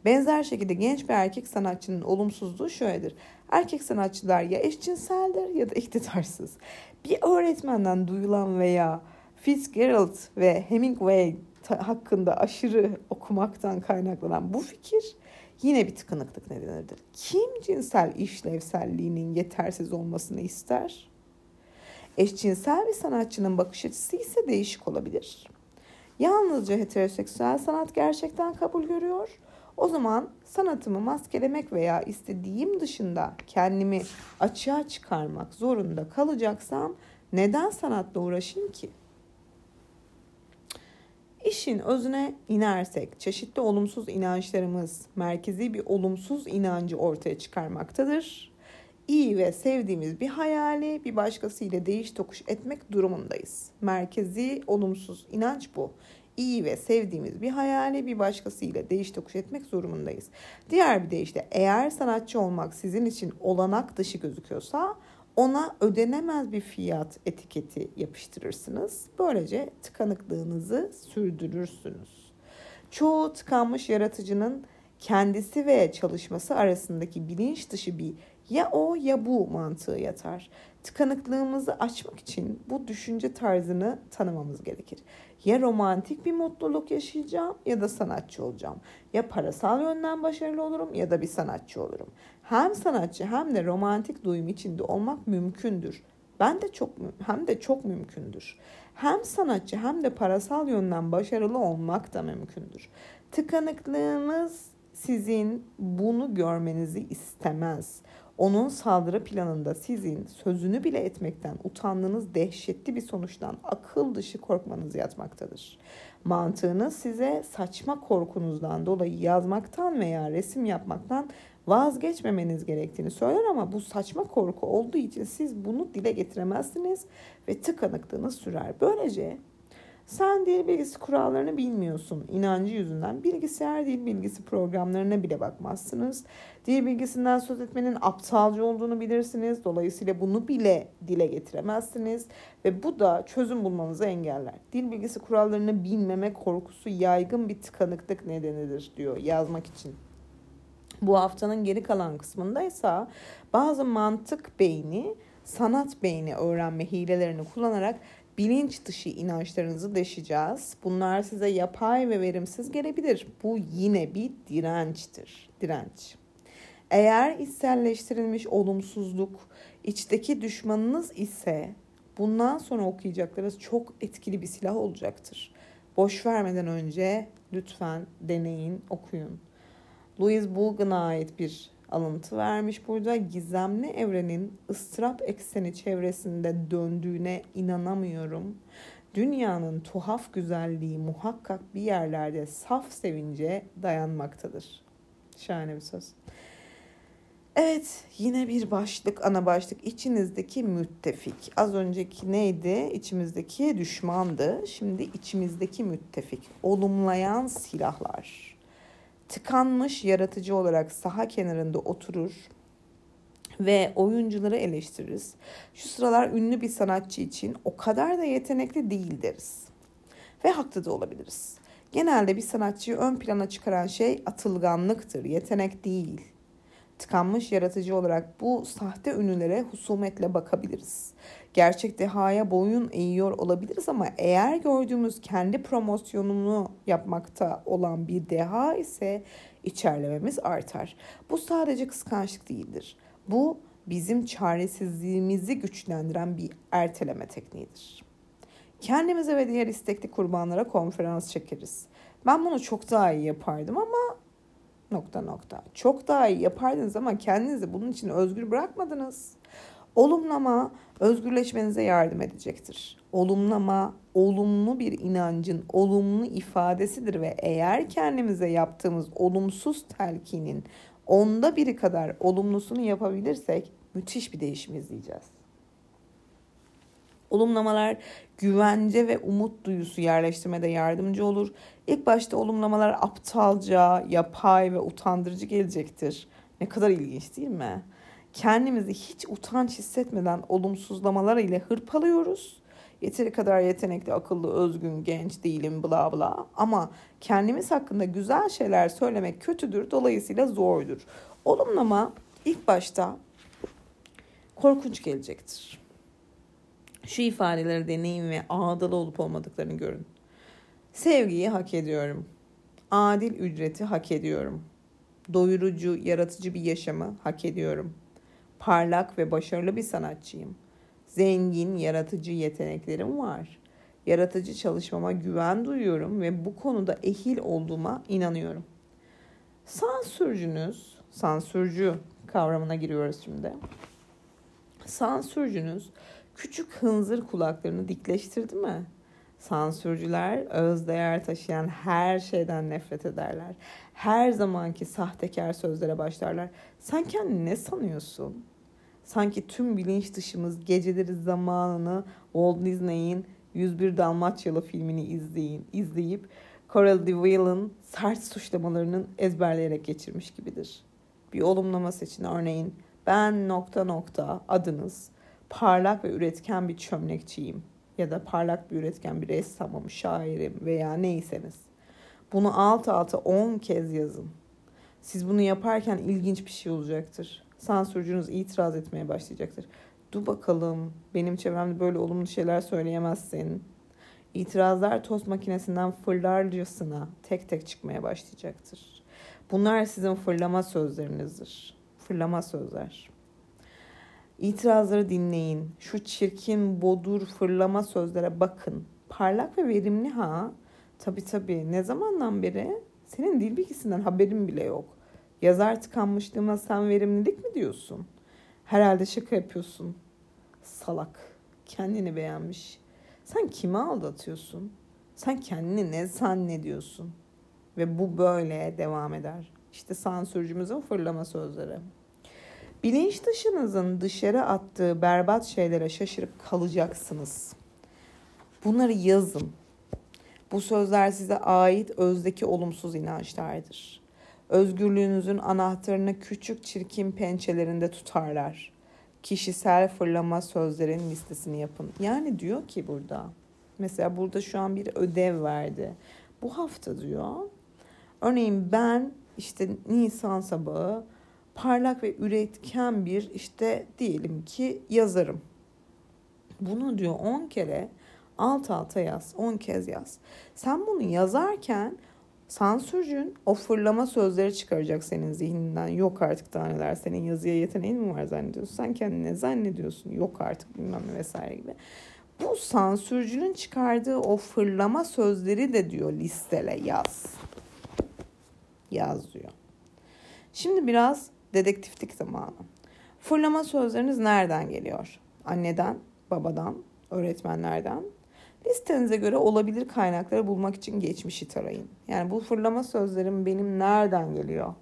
Benzer şekilde genç bir erkek sanatçının olumsuzluğu şöyledir. Erkek sanatçılar ya eşcinseldir ya da iktidarsız. Bir öğretmenden duyulan veya Fitzgerald ve Hemingway hakkında aşırı okumaktan kaynaklanan bu fikir yine bir tıkanıklık nedenidir. Kim cinsel işlevselliğinin yetersiz olmasını ister? Eşcinsel bir sanatçının bakış açısı ise değişik olabilir. Yalnızca heteroseksüel sanat gerçekten kabul görüyor. O zaman sanatımı maskelemek veya istediğim dışında kendimi açığa çıkarmak zorunda kalacaksam neden sanatla uğraşayım ki? İşin özüne inersek çeşitli olumsuz inançlarımız merkezi bir olumsuz inancı ortaya çıkarmaktadır. İyi ve sevdiğimiz bir hayali bir başkasıyla değiş tokuş etmek durumundayız. Merkezi olumsuz inanç bu iyi ve sevdiğimiz bir hayali bir başkasıyla değiş tokuş etmek zorundayız. Diğer bir deyişle eğer sanatçı olmak sizin için olanak dışı gözüküyorsa ona ödenemez bir fiyat etiketi yapıştırırsınız. Böylece tıkanıklığınızı sürdürürsünüz. Çoğu tıkanmış yaratıcının kendisi ve çalışması arasındaki bilinç dışı bir ya o ya bu mantığı yatar. Tıkanıklığımızı açmak için bu düşünce tarzını tanımamız gerekir. Ya romantik bir mutluluk yaşayacağım ya da sanatçı olacağım. Ya parasal yönden başarılı olurum ya da bir sanatçı olurum. Hem sanatçı hem de romantik duyum içinde olmak mümkündür. Ben de çok hem de çok mümkündür. Hem sanatçı hem de parasal yönden başarılı olmak da mümkündür. Tıkanıklığınız sizin bunu görmenizi istemez. Onun saldırı planında sizin sözünü bile etmekten utandığınız dehşetli bir sonuçtan akıl dışı korkmanız yatmaktadır. Mantığınız size saçma korkunuzdan dolayı yazmaktan veya resim yapmaktan vazgeçmemeniz gerektiğini söyler ama bu saçma korku olduğu için siz bunu dile getiremezsiniz ve tıkanıklığınız sürer. Böylece sen dil bilgisi kurallarını bilmiyorsun. İnancı yüzünden bilgisayar dil bilgisi programlarına bile bakmazsınız. Dil bilgisinden söz etmenin aptalca olduğunu bilirsiniz. Dolayısıyla bunu bile dile getiremezsiniz. Ve bu da çözüm bulmanızı engeller. Dil bilgisi kurallarını bilmeme korkusu yaygın bir tıkanıklık nedenidir diyor yazmak için. Bu haftanın geri kalan kısmında ise bazı mantık beyni sanat beyni öğrenme hilelerini kullanarak bilinç dışı inançlarınızı deşeceğiz. Bunlar size yapay ve verimsiz gelebilir. Bu yine bir dirençtir. Direnç. Eğer içselleştirilmiş olumsuzluk içteki düşmanınız ise bundan sonra okuyacaklarınız çok etkili bir silah olacaktır. Boş vermeden önce lütfen deneyin, okuyun. Louis Bulgan'a ait bir alıntı vermiş burada. Gizemli evrenin ıstırap ekseni çevresinde döndüğüne inanamıyorum. Dünyanın tuhaf güzelliği muhakkak bir yerlerde saf sevince dayanmaktadır. Şahane bir söz. Evet yine bir başlık ana başlık içinizdeki müttefik. Az önceki neydi? İçimizdeki düşmandı. Şimdi içimizdeki müttefik. Olumlayan silahlar tıkanmış yaratıcı olarak saha kenarında oturur ve oyuncuları eleştiririz. Şu sıralar ünlü bir sanatçı için o kadar da yetenekli değil deriz. Ve haklı da olabiliriz. Genelde bir sanatçıyı ön plana çıkaran şey atılganlıktır, yetenek değil. Tıkanmış yaratıcı olarak bu sahte ünlülere husumetle bakabiliriz gerçek dehaya boyun eğiyor olabiliriz ama eğer gördüğümüz kendi promosyonunu yapmakta olan bir deha ise içerlememiz artar. Bu sadece kıskançlık değildir. Bu bizim çaresizliğimizi güçlendiren bir erteleme tekniğidir. Kendimize ve diğer istekli kurbanlara konferans çekeriz. Ben bunu çok daha iyi yapardım ama nokta nokta. Çok daha iyi yapardınız ama kendinizi bunun için özgür bırakmadınız. Olumlama özgürleşmenize yardım edecektir. Olumlama olumlu bir inancın olumlu ifadesidir ve eğer kendimize yaptığımız olumsuz telkinin onda biri kadar olumlusunu yapabilirsek müthiş bir değişim izleyeceğiz. Olumlamalar güvence ve umut duyusu yerleştirmede yardımcı olur. İlk başta olumlamalar aptalca, yapay ve utandırıcı gelecektir. Ne kadar ilginç değil mi? Kendimizi hiç utanç hissetmeden olumsuzlamalar ile hırpalıyoruz. Yeteri kadar yetenekli, akıllı, özgün, genç değilim bla bla. Ama kendimiz hakkında güzel şeyler söylemek kötüdür. Dolayısıyla zordur. Olumlama ilk başta korkunç gelecektir. Şu ifadeleri deneyin ve ağdalı olup olmadıklarını görün. Sevgiyi hak ediyorum. Adil ücreti hak ediyorum. Doyurucu, yaratıcı bir yaşamı hak ediyorum parlak ve başarılı bir sanatçıyım. Zengin, yaratıcı yeteneklerim var. Yaratıcı çalışmama güven duyuyorum ve bu konuda ehil olduğuma inanıyorum. Sansürcünüz, sansürcü kavramına giriyoruz şimdi. Sansürcünüz küçük hınzır kulaklarını dikleştirdi mi? Sansürcüler öz değer taşıyan her şeyden nefret ederler. Her zamanki sahtekar sözlere başlarlar. Sen kendini ne sanıyorsun? Sanki tüm bilinç dışımız geceleri zamanını Walt Disney'in 101 Dalmaçyalı filmini izleyin, izleyip Coral DeVille'ın sert suçlamalarının ezberleyerek geçirmiş gibidir. Bir olumlama seçin örneğin ben nokta nokta adınız parlak ve üretken bir çömlekçiyim ya da parlak bir üretken bir ressamım, şairim veya neyseniz. Bunu alt alta 10 kez yazın. Siz bunu yaparken ilginç bir şey olacaktır. Sansürcünüz itiraz etmeye başlayacaktır. Dur bakalım benim çevremde böyle olumlu şeyler söyleyemezsin. İtirazlar tost makinesinden fırlarcasına tek tek çıkmaya başlayacaktır. Bunlar sizin fırlama sözlerinizdir. Fırlama sözler. İtirazları dinleyin. Şu çirkin, bodur, fırlama sözlere bakın. Parlak ve verimli ha. Tabii tabii. Ne zamandan beri? Senin dil bilgisinden haberin bile yok. Yazar tıkanmışlığıma sen verimlilik mi diyorsun? Herhalde şaka yapıyorsun. Salak. Kendini beğenmiş. Sen kimi aldatıyorsun? Sen kendini ne zannediyorsun? Ve bu böyle devam eder. İşte sansürcümüzün fırlama sözleri. Bilinç dışınızın dışarı attığı berbat şeylere şaşırıp kalacaksınız. Bunları yazın. Bu sözler size ait özdeki olumsuz inançlardır. Özgürlüğünüzün anahtarını küçük çirkin pençelerinde tutarlar. Kişisel fırlama sözlerin listesini yapın. Yani diyor ki burada, mesela burada şu an bir ödev verdi. Bu hafta diyor, örneğin ben işte Nisan sabahı parlak ve üretken bir işte diyelim ki yazarım. Bunu diyor 10 kere alt alta yaz, 10 kez yaz. Sen bunu yazarken sansürcün o fırlama sözleri çıkaracak senin zihninden. Yok artık daha neler senin yazıya yeteneğin mi var zannediyorsun? Sen kendine zannediyorsun. Yok artık bilmem ne vesaire gibi. Bu sansürcünün çıkardığı o fırlama sözleri de diyor listele yaz. Yaz diyor. Şimdi biraz dedektiflik zamanı. Fırlama sözleriniz nereden geliyor? Anneden, babadan, öğretmenlerden. Listenize göre olabilir kaynakları bulmak için geçmişi tarayın. Yani bu fırlama sözlerim benim nereden geliyor?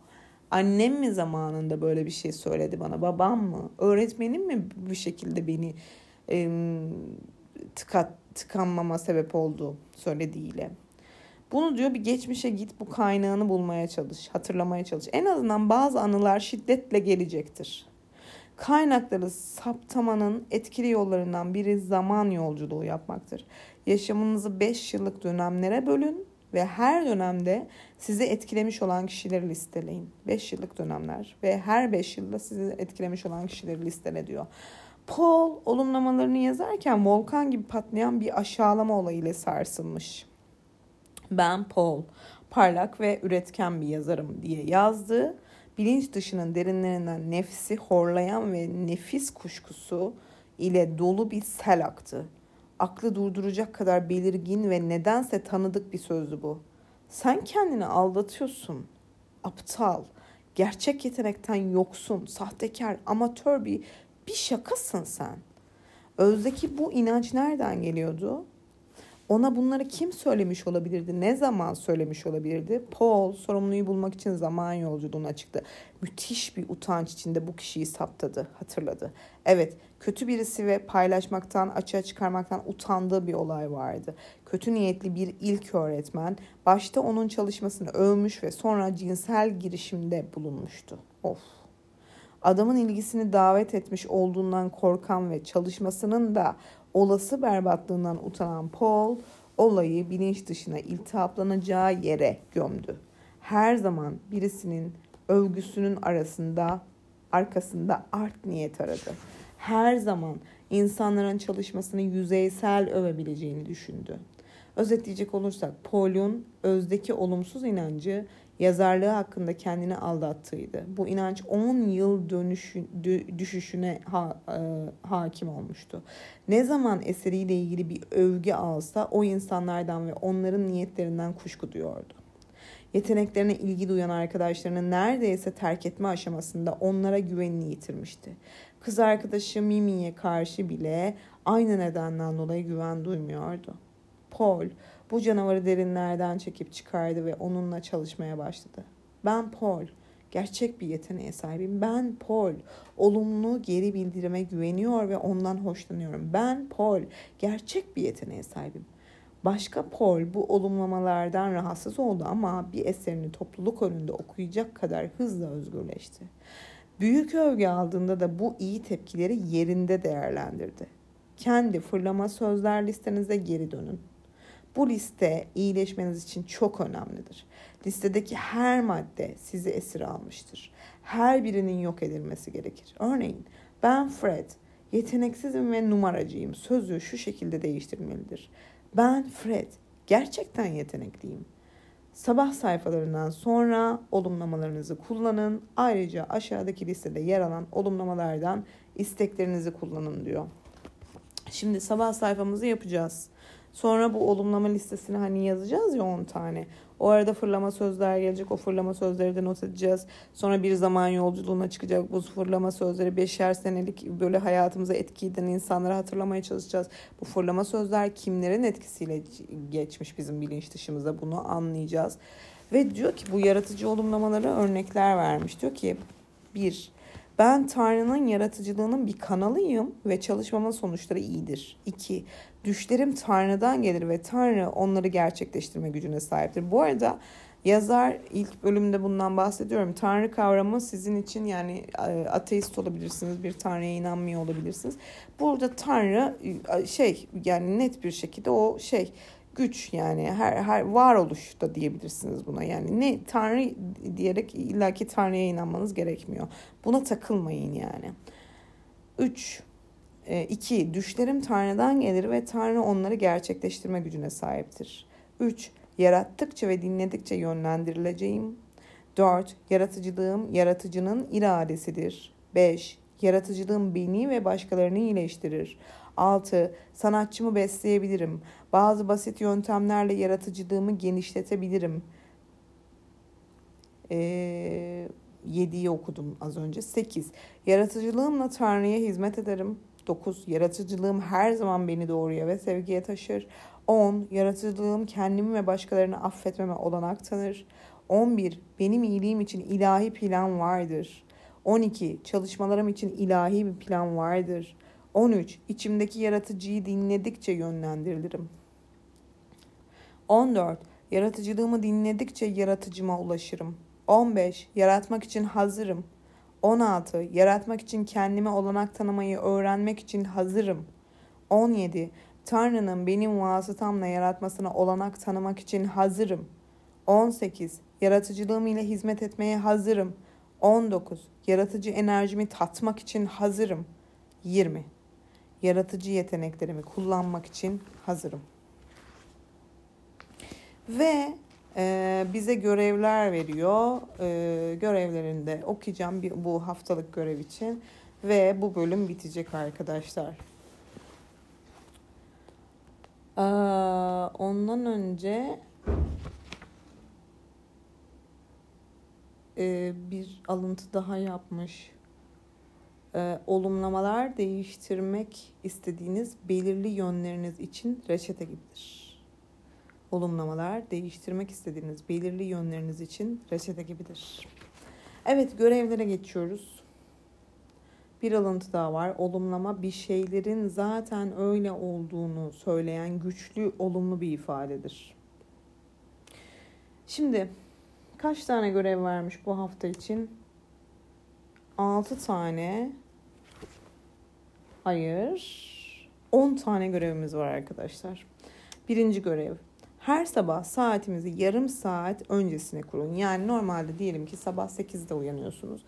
Annem mi zamanında böyle bir şey söyledi bana? Babam mı? Öğretmenim mi bu şekilde beni e, tıkat, tıkanmama sebep oldu söylediğiyle? Bunu diyor bir geçmişe git bu kaynağını bulmaya çalış, hatırlamaya çalış. En azından bazı anılar şiddetle gelecektir. Kaynakları saptamanın etkili yollarından biri zaman yolculuğu yapmaktır. Yaşamınızı 5 yıllık dönemlere bölün ve her dönemde sizi etkilemiş olan kişileri listeleyin. 5 yıllık dönemler ve her 5 yılda sizi etkilemiş olan kişileri listele diyor. Paul olumlamalarını yazarken volkan gibi patlayan bir aşağılama olayıyla sarsılmış ben Paul, parlak ve üretken bir yazarım diye yazdı. Bilinç dışının derinlerinden nefsi horlayan ve nefis kuşkusu ile dolu bir sel aktı. Aklı durduracak kadar belirgin ve nedense tanıdık bir sözdü bu. Sen kendini aldatıyorsun. Aptal, gerçek yetenekten yoksun, sahtekar, amatör bir bir şakasın sen. Özdeki bu inanç nereden geliyordu? Ona bunları kim söylemiş olabilirdi? Ne zaman söylemiş olabilirdi? Paul sorumluyu bulmak için zaman yolculuğuna çıktı. Müthiş bir utanç içinde bu kişiyi saptadı, hatırladı. Evet, kötü birisi ve paylaşmaktan, açığa çıkarmaktan utandığı bir olay vardı. Kötü niyetli bir ilk öğretmen başta onun çalışmasını övmüş ve sonra cinsel girişimde bulunmuştu. Of. Adamın ilgisini davet etmiş olduğundan korkan ve çalışmasının da olası berbatlığından utanan Paul olayı bilinç dışına iltihaplanacağı yere gömdü. Her zaman birisinin övgüsünün arasında arkasında art niyet aradı. Her zaman insanların çalışmasını yüzeysel övebileceğini düşündü. Özetleyecek olursak Paul'un özdeki olumsuz inancı yazarlığı hakkında kendini aldattığıydı. Bu inanç 10 yıl dönüşü, düşüşüne ha, e, hakim olmuştu. Ne zaman eseriyle ilgili bir övgü alsa o insanlardan ve onların niyetlerinden kuşku duyuyordu. Yeteneklerine ilgi duyan arkadaşlarını neredeyse terk etme aşamasında onlara güvenini yitirmişti. Kız arkadaşı Mimi'ye karşı bile aynı nedenden dolayı güven duymuyordu. Paul bu canavarı derinlerden çekip çıkardı ve onunla çalışmaya başladı. Ben Paul, gerçek bir yeteneğe sahibim. Ben Paul, olumlu geri bildirime güveniyor ve ondan hoşlanıyorum. Ben Paul, gerçek bir yeteneğe sahibim. Başka Paul bu olumlamalardan rahatsız oldu ama bir eserini topluluk önünde okuyacak kadar hızla özgürleşti. Büyük övgü aldığında da bu iyi tepkileri yerinde değerlendirdi. Kendi fırlama sözler listenize geri dönün. Bu liste iyileşmeniz için çok önemlidir. Listedeki her madde sizi esir almıştır. Her birinin yok edilmesi gerekir. Örneğin ben Fred, yeteneksizim ve numaracıyım. Sözü şu şekilde değiştirmelidir. Ben Fred, gerçekten yetenekliyim. Sabah sayfalarından sonra olumlamalarınızı kullanın. Ayrıca aşağıdaki listede yer alan olumlamalardan isteklerinizi kullanın diyor. Şimdi sabah sayfamızı yapacağız. Sonra bu olumlama listesini hani yazacağız ya 10 tane. O arada fırlama sözler gelecek. O fırlama sözleri de not edeceğiz. Sonra bir zaman yolculuğuna çıkacak. Bu fırlama sözleri beşer senelik böyle hayatımıza etki eden insanları hatırlamaya çalışacağız. Bu fırlama sözler kimlerin etkisiyle geçmiş bizim bilinç dışımıza bunu anlayacağız. Ve diyor ki bu yaratıcı olumlamaları örnekler vermiş. Diyor ki bir ben Tanrı'nın yaratıcılığının bir kanalıyım ve çalışmamın sonuçları iyidir. 2. Düşlerim Tanrı'dan gelir ve Tanrı onları gerçekleştirme gücüne sahiptir. Bu arada yazar ilk bölümde bundan bahsediyorum. Tanrı kavramı sizin için yani e, ateist olabilirsiniz, bir Tanrı'ya inanmıyor olabilirsiniz. Burada Tanrı e, şey yani net bir şekilde o şey güç yani her her varoluş da diyebilirsiniz buna. Yani ne Tanrı diyerek illaki Tanrı'ya inanmanız gerekmiyor. Buna takılmayın yani. 3 2. E, düşlerim Tanrı'dan gelir ve Tanrı onları gerçekleştirme gücüne sahiptir. 3. Yarattıkça ve dinledikçe yönlendirileceğim. 4. Yaratıcılığım yaratıcının iradesidir. 5. Yaratıcılığım beni ve başkalarını iyileştirir. 6. Sanatçımı besleyebilirim. Bazı basit yöntemlerle yaratıcılığımı genişletebilirim. Ee, 7'yi okudum az önce. 8. Yaratıcılığımla Tanrı'ya hizmet ederim. 9. Yaratıcılığım her zaman beni doğruya ve sevgiye taşır. 10. Yaratıcılığım kendimi ve başkalarını affetmeme olanak tanır. 11. Benim iyiliğim için ilahi plan vardır. 12. Çalışmalarım için ilahi bir plan vardır. 13. İçimdeki yaratıcıyı dinledikçe yönlendirilirim. 14. Yaratıcılığımı dinledikçe yaratıcıma ulaşırım. 15. Yaratmak için hazırım. 16. Yaratmak için kendime olanak tanımayı öğrenmek için hazırım. 17. Tanrı'nın benim vasıtamla yaratmasına olanak tanımak için hazırım. 18. Yaratıcılığım ile hizmet etmeye hazırım. 19. Yaratıcı enerjimi tatmak için hazırım. 20 yaratıcı yeteneklerimi kullanmak için hazırım. Ve e, bize görevler veriyor. E, görevlerini de okuyacağım bir, bu haftalık görev için. Ve bu bölüm bitecek arkadaşlar. Ee, ondan önce e, bir alıntı daha yapmış e, olumlamalar değiştirmek istediğiniz belirli yönleriniz için reçete gibidir. Olumlamalar değiştirmek istediğiniz belirli yönleriniz için reçete gibidir. Evet görevlere geçiyoruz. Bir alıntı daha var. Olumlama bir şeylerin zaten öyle olduğunu söyleyen güçlü olumlu bir ifadedir. Şimdi kaç tane görev vermiş bu hafta için? 6 tane hayır 10 tane görevimiz var arkadaşlar. Birinci görev. Her sabah saatimizi yarım saat öncesine kurun. Yani normalde diyelim ki sabah 8'de uyanıyorsunuz.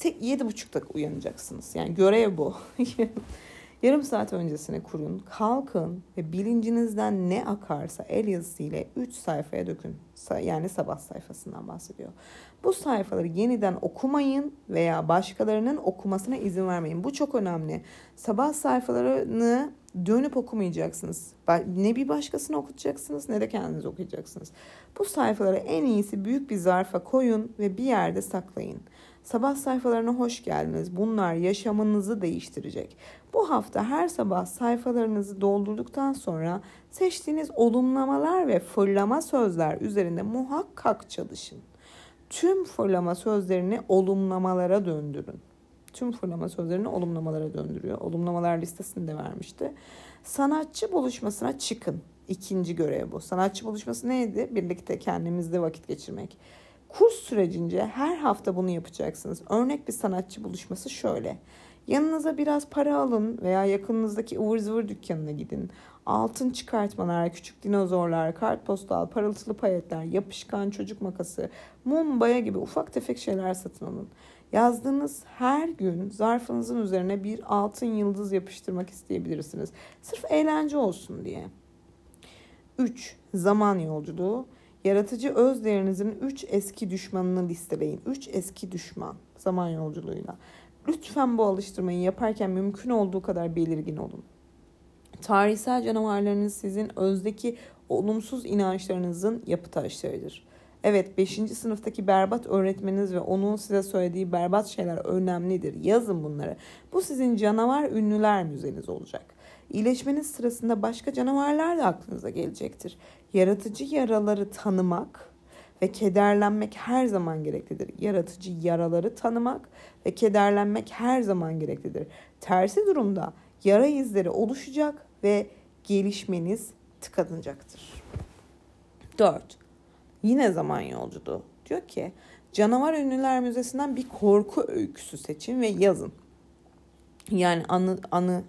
7.30'da uyanacaksınız. Yani görev bu. *laughs* Yarım saat öncesine kurun, kalkın ve bilincinizden ne akarsa el yazısıyla 3 sayfaya dökün. Yani sabah sayfasından bahsediyor. Bu sayfaları yeniden okumayın veya başkalarının okumasına izin vermeyin. Bu çok önemli. Sabah sayfalarını Dönüp okumayacaksınız. Ne bir başkasını okutacaksınız ne de kendiniz okuyacaksınız. Bu sayfaları en iyisi büyük bir zarfa koyun ve bir yerde saklayın. Sabah sayfalarına hoş geldiniz. Bunlar yaşamınızı değiştirecek. Bu hafta her sabah sayfalarınızı doldurduktan sonra seçtiğiniz olumlamalar ve fırlama sözler üzerinde muhakkak çalışın. Tüm fırlama sözlerini olumlamalara döndürün. Tüm fırlama sözlerini olumlamalara döndürüyor. Olumlamalar listesini de vermişti. Sanatçı buluşmasına çıkın. İkinci görev bu. Sanatçı buluşması neydi? Birlikte kendimizde vakit geçirmek. Kurs sürecince her hafta bunu yapacaksınız. Örnek bir sanatçı buluşması şöyle. Yanınıza biraz para alın veya yakınınızdaki ıvır zıvır dükkanına gidin. Altın çıkartmalar, küçük dinozorlar, kartpostal, parıltılı payetler, yapışkan çocuk makası, mum, baya gibi ufak tefek şeyler satın alın. Yazdığınız her gün zarfınızın üzerine bir altın yıldız yapıştırmak isteyebilirsiniz. Sırf eğlence olsun diye. 3. Zaman yolculuğu. Yaratıcı öz değerinizin 3 eski düşmanını listeleyin. 3 eski düşman zaman yolculuğuyla. Lütfen bu alıştırmayı yaparken mümkün olduğu kadar belirgin olun. Tarihsel canavarlarınız sizin özdeki olumsuz inançlarınızın yapı taşlarıdır. Evet 5. sınıftaki berbat öğretmeniniz ve onun size söylediği berbat şeyler önemlidir. Yazın bunları. Bu sizin canavar ünlüler müzeniz olacak. İyileşmeniz sırasında başka canavarlar da aklınıza gelecektir. Yaratıcı yaraları tanımak ve kederlenmek her zaman gereklidir. Yaratıcı yaraları tanımak ve kederlenmek her zaman gereklidir. Tersi durumda yara izleri oluşacak ve gelişmeniz tıkanacaktır. 4. Yine zaman yolculuğu. Diyor ki Canavar Ünlüler Müzesi'nden bir korku öyküsü seçin ve yazın. Yani anı, anı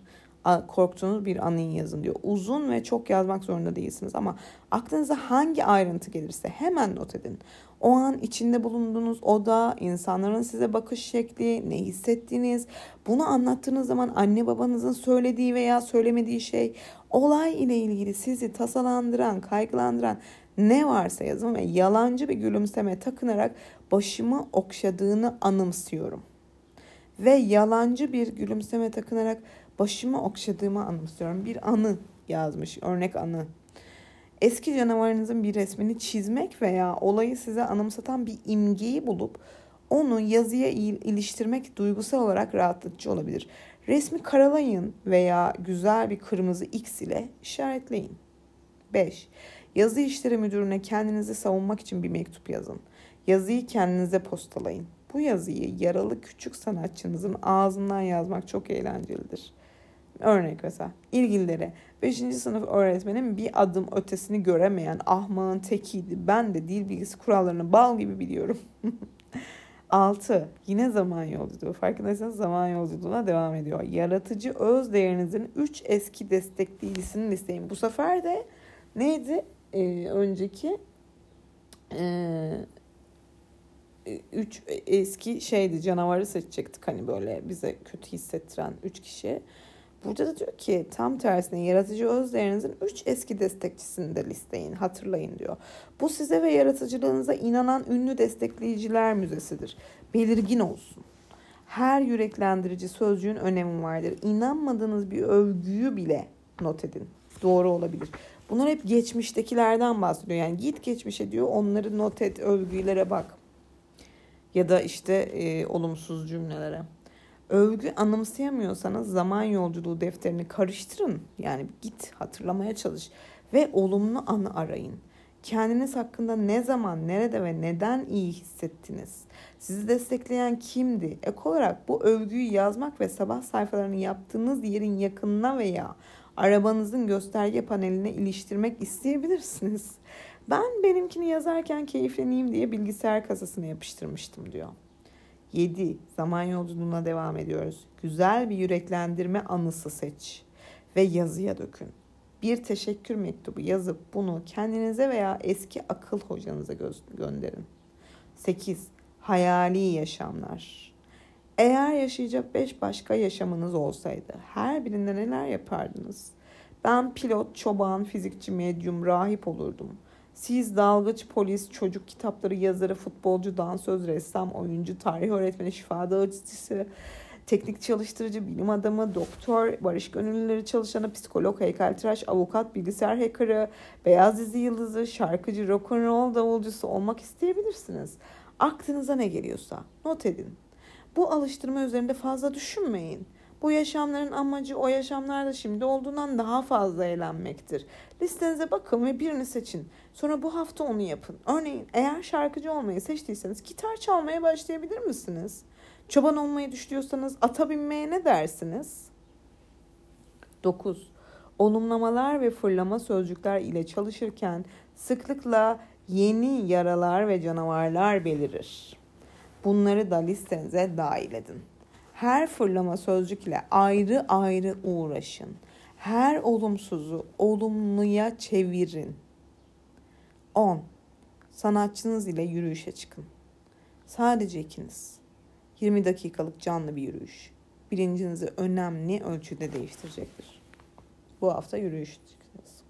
korktuğunuz bir anıyı yazın diyor. Uzun ve çok yazmak zorunda değilsiniz ama aklınıza hangi ayrıntı gelirse hemen not edin. O an içinde bulunduğunuz oda, insanların size bakış şekli, ne hissettiğiniz, bunu anlattığınız zaman anne babanızın söylediği veya söylemediği şey, olay ile ilgili sizi tasalandıran, kaygılandıran ne varsa yazın ve yalancı bir gülümseme takınarak başımı okşadığını anımsıyorum. Ve yalancı bir gülümseme takınarak başımı okşadığımı anımsıyorum. Bir anı yazmış, örnek anı. Eski canavarınızın bir resmini çizmek veya olayı size anımsatan bir imgeyi bulup onu yazıya iliştirmek duygusal olarak rahatlatıcı olabilir. Resmi karalayın veya güzel bir kırmızı X ile işaretleyin. 5. Yazı işleri müdürüne kendinizi savunmak için bir mektup yazın. Yazıyı kendinize postalayın. Bu yazıyı yaralı küçük sanatçınızın ağzından yazmak çok eğlencelidir. Örnek mesela ilgililere 5. sınıf öğretmenin bir adım ötesini göremeyen ahmağın tekiydi. Ben de dil bilgisi kurallarını bal gibi biliyorum. *laughs* 6. Yine zaman yolculuğu. Farkındaysanız zaman yolculuğuna devam ediyor. Yaratıcı öz değerinizin 3 eski destekleyicisini listeyin. Bu sefer de neydi? Ee, önceki ee, üç eski şeydi canavarı seçecektik hani böyle bize kötü hissettiren üç kişi. Burada da diyor ki tam tersine yaratıcı özlerinizin üç eski destekçisini de listeyin, hatırlayın diyor. Bu size ve yaratıcılığınıza inanan ünlü destekleyiciler müzesidir. Belirgin olsun. Her yüreklendirici sözcüğün önemi vardır. İnanmadığınız bir övgüyü bile not edin. Doğru olabilir. Bunlar hep geçmiştekilerden bahsediyor. Yani git geçmişe diyor onları not et, övgülere bak. Ya da işte e, olumsuz cümlelere. Övgü anımsayamıyorsanız zaman yolculuğu defterini karıştırın. Yani git hatırlamaya çalış ve olumlu anı arayın. Kendiniz hakkında ne zaman, nerede ve neden iyi hissettiniz? Sizi destekleyen kimdi? Ek olarak bu övgüyü yazmak ve sabah sayfalarını yaptığınız yerin yakınına veya arabanızın gösterge paneline iliştirmek isteyebilirsiniz. Ben benimkini yazarken keyifleneyim diye bilgisayar kasasına yapıştırmıştım diyor. 7. Zaman yolculuğuna devam ediyoruz. Güzel bir yüreklendirme anısı seç ve yazıya dökün. Bir teşekkür mektubu yazıp bunu kendinize veya eski akıl hocanıza gö- gönderin. 8. Hayali yaşamlar. Eğer yaşayacak 5 başka yaşamınız olsaydı her birinde neler yapardınız? Ben pilot, çoban, fizikçi, medyum, rahip olurdum. Siz dalgıç, polis, çocuk kitapları yazarı, futbolcu, dansöz, ressam, oyuncu, tarih öğretmeni, şifa dağıtıcısı, teknik çalıştırıcı, bilim adamı, doktor, barış gönüllüleri çalışanı, psikolog, heykeltıraş, avukat, bilgisayar hackerı, beyaz dizi yıldızı, şarkıcı, rock'n'roll davulcusu olmak isteyebilirsiniz. Aklınıza ne geliyorsa not edin. Bu alıştırma üzerinde fazla düşünmeyin. Bu yaşamların amacı o yaşamlarda şimdi olduğundan daha fazla eğlenmektir. Listenize bakın ve birini seçin. Sonra bu hafta onu yapın. Örneğin eğer şarkıcı olmayı seçtiyseniz gitar çalmaya başlayabilir misiniz? Çoban olmayı düşünüyorsanız ata binmeye ne dersiniz? 9. Olumlamalar ve fırlama sözcükler ile çalışırken sıklıkla yeni yaralar ve canavarlar belirir. Bunları da listenize dahil edin. Her fırlama sözcük ile ayrı ayrı uğraşın. Her olumsuzu olumluya çevirin. 10. Sanatçınız ile yürüyüşe çıkın. Sadece ikiniz. 20 dakikalık canlı bir yürüyüş. Bilincinizi önemli ölçüde değiştirecektir. Bu hafta yürüyüş çıkacağız.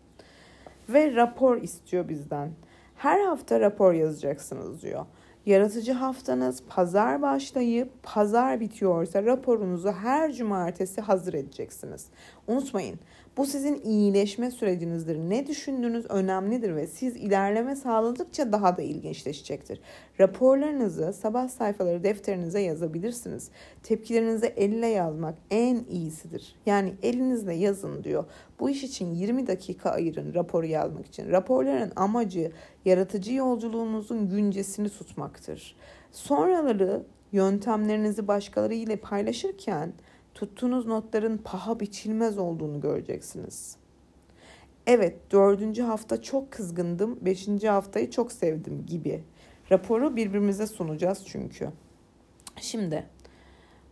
Ve rapor istiyor bizden. Her hafta rapor yazacaksınız diyor. Yaratıcı haftanız pazar başlayıp pazar bitiyorsa raporunuzu her cumartesi hazır edeceksiniz. Unutmayın bu sizin iyileşme sürecinizdir. Ne düşündüğünüz önemlidir ve siz ilerleme sağladıkça daha da ilginçleşecektir. Raporlarınızı sabah sayfaları defterinize yazabilirsiniz. Tepkilerinizi elle yazmak en iyisidir. Yani elinizle yazın diyor. Bu iş için 20 dakika ayırın raporu yazmak için. Raporların amacı yaratıcı yolculuğunuzun güncesini tutmaktır. Sonraları yöntemlerinizi başkaları ile paylaşırken tuttuğunuz notların paha biçilmez olduğunu göreceksiniz. Evet dördüncü hafta çok kızgındım, beşinci haftayı çok sevdim gibi. Raporu birbirimize sunacağız çünkü. Şimdi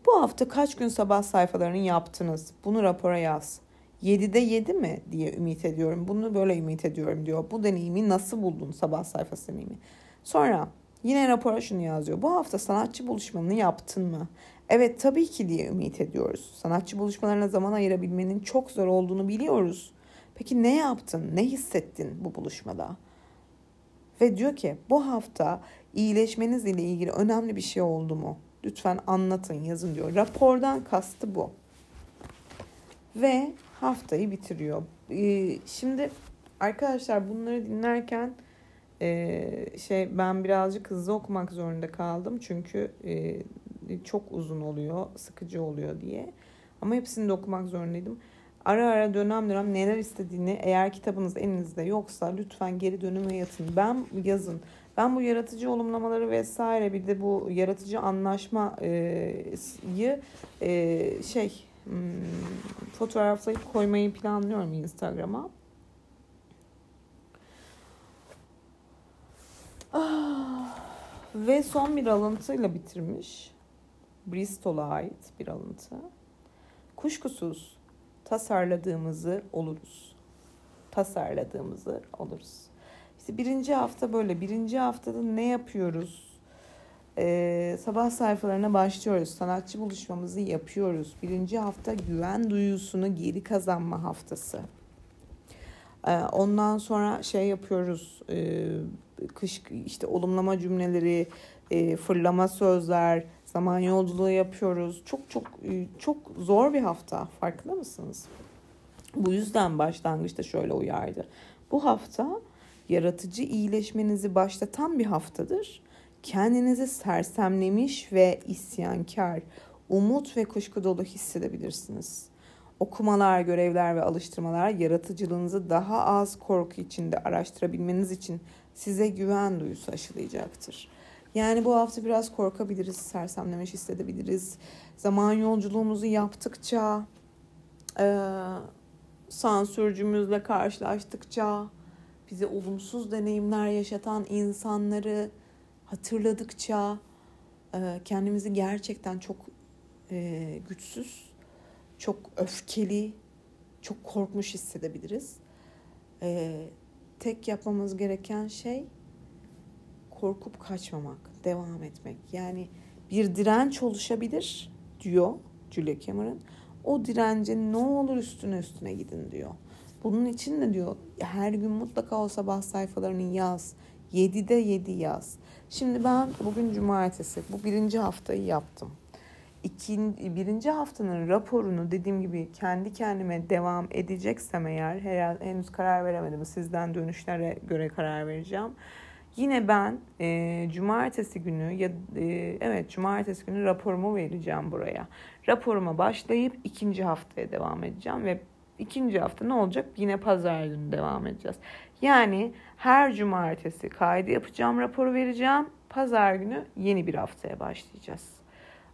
bu hafta kaç gün sabah sayfalarını yaptınız? Bunu rapora yaz. 7'de 7 mi diye ümit ediyorum. Bunu böyle ümit ediyorum diyor. Bu deneyimi nasıl buldun sabah sayfası deneyimi? Sonra yine rapora şunu yazıyor. Bu hafta sanatçı buluşmanı yaptın mı? Evet tabii ki diye ümit ediyoruz. Sanatçı buluşmalarına zaman ayırabilmenin çok zor olduğunu biliyoruz. Peki ne yaptın? Ne hissettin bu buluşmada? Ve diyor ki bu hafta iyileşmeniz ile ilgili önemli bir şey oldu mu? Lütfen anlatın, yazın diyor. Rapordan kastı bu. Ve haftayı bitiriyor. Ee, şimdi arkadaşlar bunları dinlerken e, şey ben birazcık hızlı okumak zorunda kaldım. Çünkü e, çok uzun oluyor, sıkıcı oluyor diye. Ama hepsini de okumak zorundaydım. Ara ara dönem dönem neler istediğini eğer kitabınız elinizde yoksa lütfen geri dönüme yatın. Ben yazın. Ben bu yaratıcı olumlamaları vesaire bir de bu yaratıcı anlaşmayı e, şey hmm, fotoğraflayıp koymayı planlıyorum Instagram'a. Ah, ve son bir alıntıyla bitirmiş. Bristol'a ait bir alıntı. Kuşkusuz tasarladığımızı oluruz. Tasarladığımızı oluruz. İşte birinci hafta böyle. Birinci haftada ne yapıyoruz? Ee, sabah sayfalarına başlıyoruz. Sanatçı buluşmamızı yapıyoruz. Birinci hafta güven duyusunu geri kazanma haftası. Ee, ondan sonra şey yapıyoruz. E, kış işte olumlama cümleleri, e, fırlama sözler, Zaman yolculuğu yapıyoruz. Çok çok e, çok zor bir hafta. Farkında mısınız? Bu yüzden başlangıçta şöyle uyardı. Bu hafta yaratıcı iyileşmenizi başlatan bir haftadır. Kendinizi sersemlemiş ve isyankar, umut ve kuşku dolu hissedebilirsiniz. Okumalar, görevler ve alıştırmalar yaratıcılığınızı daha az korku içinde araştırabilmeniz için size güven duyusu aşılayacaktır. Yani bu hafta biraz korkabiliriz, sersemlemiş hissedebiliriz. Zaman yolculuğumuzu yaptıkça, e, sansürcümüzle karşılaştıkça, bize olumsuz deneyimler yaşatan insanları hatırladıkça e, kendimizi gerçekten çok e, güçsüz, çok öfkeli, çok korkmuş hissedebiliriz. E, tek yapmamız gereken şey korkup kaçmamak, devam etmek. Yani bir direnç oluşabilir diyor Julia Cameron. O dirence ne olur üstüne üstüne gidin diyor. Bunun için de diyor her gün mutlaka o sabah sayfalarını yaz. 7'de 7 yaz. Şimdi ben bugün cumartesi bu birinci haftayı yaptım. ikinci, birinci haftanın raporunu dediğim gibi kendi kendime devam edeceksem eğer herhalde henüz karar veremedim. Sizden dönüşlere göre karar vereceğim. Yine ben e, cumartesi günü ya e, evet cumartesi günü raporumu vereceğim buraya. Raporuma başlayıp ikinci haftaya devam edeceğim ve ikinci hafta ne olacak? Yine pazar günü devam edeceğiz. Yani her cumartesi kaydı yapacağım, raporu vereceğim. Pazar günü yeni bir haftaya başlayacağız.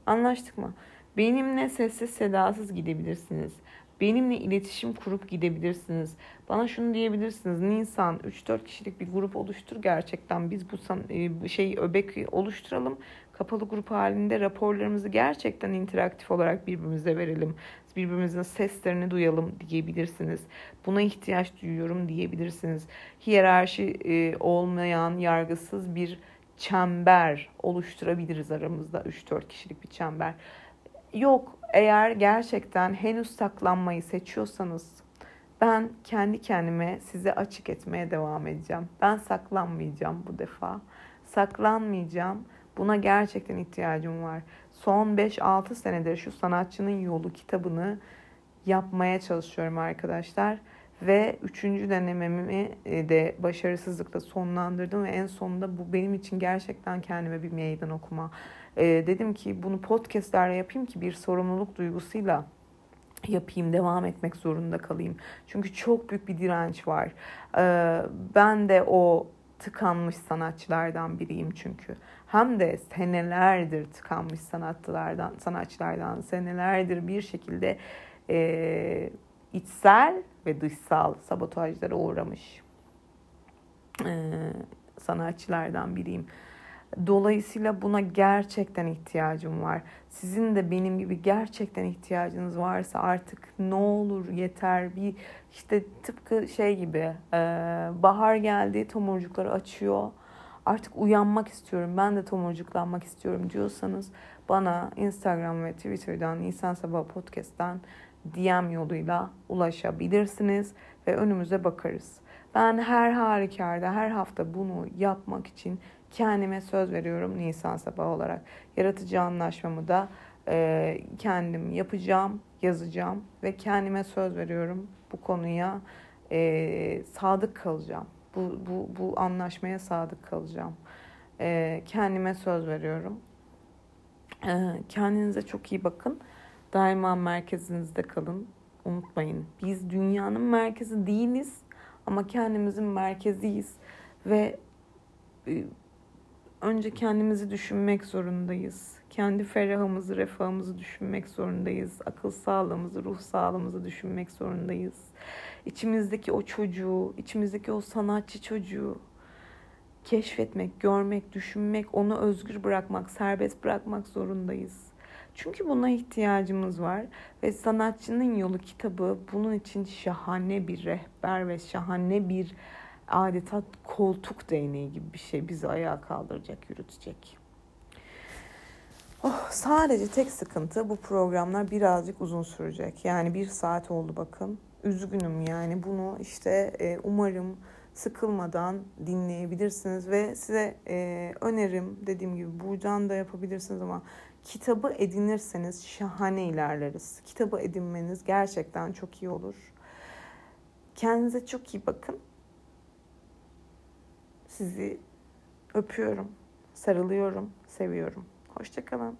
Anlaştık mı? Benimle sessiz sedasız gidebilirsiniz. Benimle iletişim kurup gidebilirsiniz. Bana şunu diyebilirsiniz. Nisan 3-4 kişilik bir grup oluştur gerçekten. Biz bu e, şey öbek oluşturalım. Kapalı grup halinde raporlarımızı gerçekten interaktif olarak birbirimize verelim. Birbirimizin seslerini duyalım diyebilirsiniz. Buna ihtiyaç duyuyorum diyebilirsiniz. Hiyerarşi e, olmayan, yargısız bir çember oluşturabiliriz aramızda 3-4 kişilik bir çember. Yok eğer gerçekten henüz saklanmayı seçiyorsanız ben kendi kendime size açık etmeye devam edeceğim. Ben saklanmayacağım bu defa. Saklanmayacağım. Buna gerçekten ihtiyacım var. Son 5-6 senedir şu sanatçının yolu kitabını yapmaya çalışıyorum arkadaşlar. Ve üçüncü denememi e, de başarısızlıkla sonlandırdım ve en sonunda bu benim için gerçekten kendime bir meydan okuma. Ee, dedim ki bunu podcastlerle yapayım ki bir sorumluluk duygusuyla yapayım, devam etmek zorunda kalayım. Çünkü çok büyük bir direnç var. Ee, ben de o tıkanmış sanatçılardan biriyim çünkü. Hem de senelerdir tıkanmış sanatçılardan, sanatçılardan senelerdir bir şekilde e, içsel ve dışsal sabotajlara uğramış e, sanatçılardan biriyim. Dolayısıyla buna gerçekten ihtiyacım var. Sizin de benim gibi gerçekten ihtiyacınız varsa artık ne olur yeter bir işte tıpkı şey gibi e, bahar geldi tomurcukları açıyor. Artık uyanmak istiyorum ben de tomurcuklanmak istiyorum diyorsanız bana Instagram ve Twitter'dan Nisan Sabah Podcast'tan DM yoluyla ulaşabilirsiniz ve önümüze bakarız. Ben her halükarda her hafta bunu yapmak için kendime söz veriyorum Nisan sabahı olarak. Yaratıcı anlaşmamı da e, kendim yapacağım, yazacağım ve kendime söz veriyorum bu konuya e, sadık kalacağım. Bu, bu, bu anlaşmaya sadık kalacağım. E, kendime söz veriyorum. E, kendinize çok iyi bakın. Daima merkezinizde kalın. Unutmayın. Biz dünyanın merkezi değiliz ama kendimizin merkeziyiz ve e, önce kendimizi düşünmek zorundayız. Kendi ferahımızı, refahımızı düşünmek zorundayız. Akıl sağlığımızı, ruh sağlığımızı düşünmek zorundayız. İçimizdeki o çocuğu, içimizdeki o sanatçı çocuğu keşfetmek, görmek, düşünmek, onu özgür bırakmak, serbest bırakmak zorundayız. Çünkü buna ihtiyacımız var ve sanatçının yolu kitabı bunun için şahane bir rehber ve şahane bir adeta koltuk değneği gibi bir şey bizi ayağa kaldıracak, yürütecek. Oh, sadece tek sıkıntı bu programlar birazcık uzun sürecek. Yani bir saat oldu bakın. Üzgünüm yani bunu işte e, umarım sıkılmadan dinleyebilirsiniz ve size e, önerim dediğim gibi buradan da yapabilirsiniz ama kitabı edinirseniz şahane ilerleriz. Kitabı edinmeniz gerçekten çok iyi olur. Kendinize çok iyi bakın. Sizi öpüyorum, sarılıyorum, seviyorum. Hoşçakalın.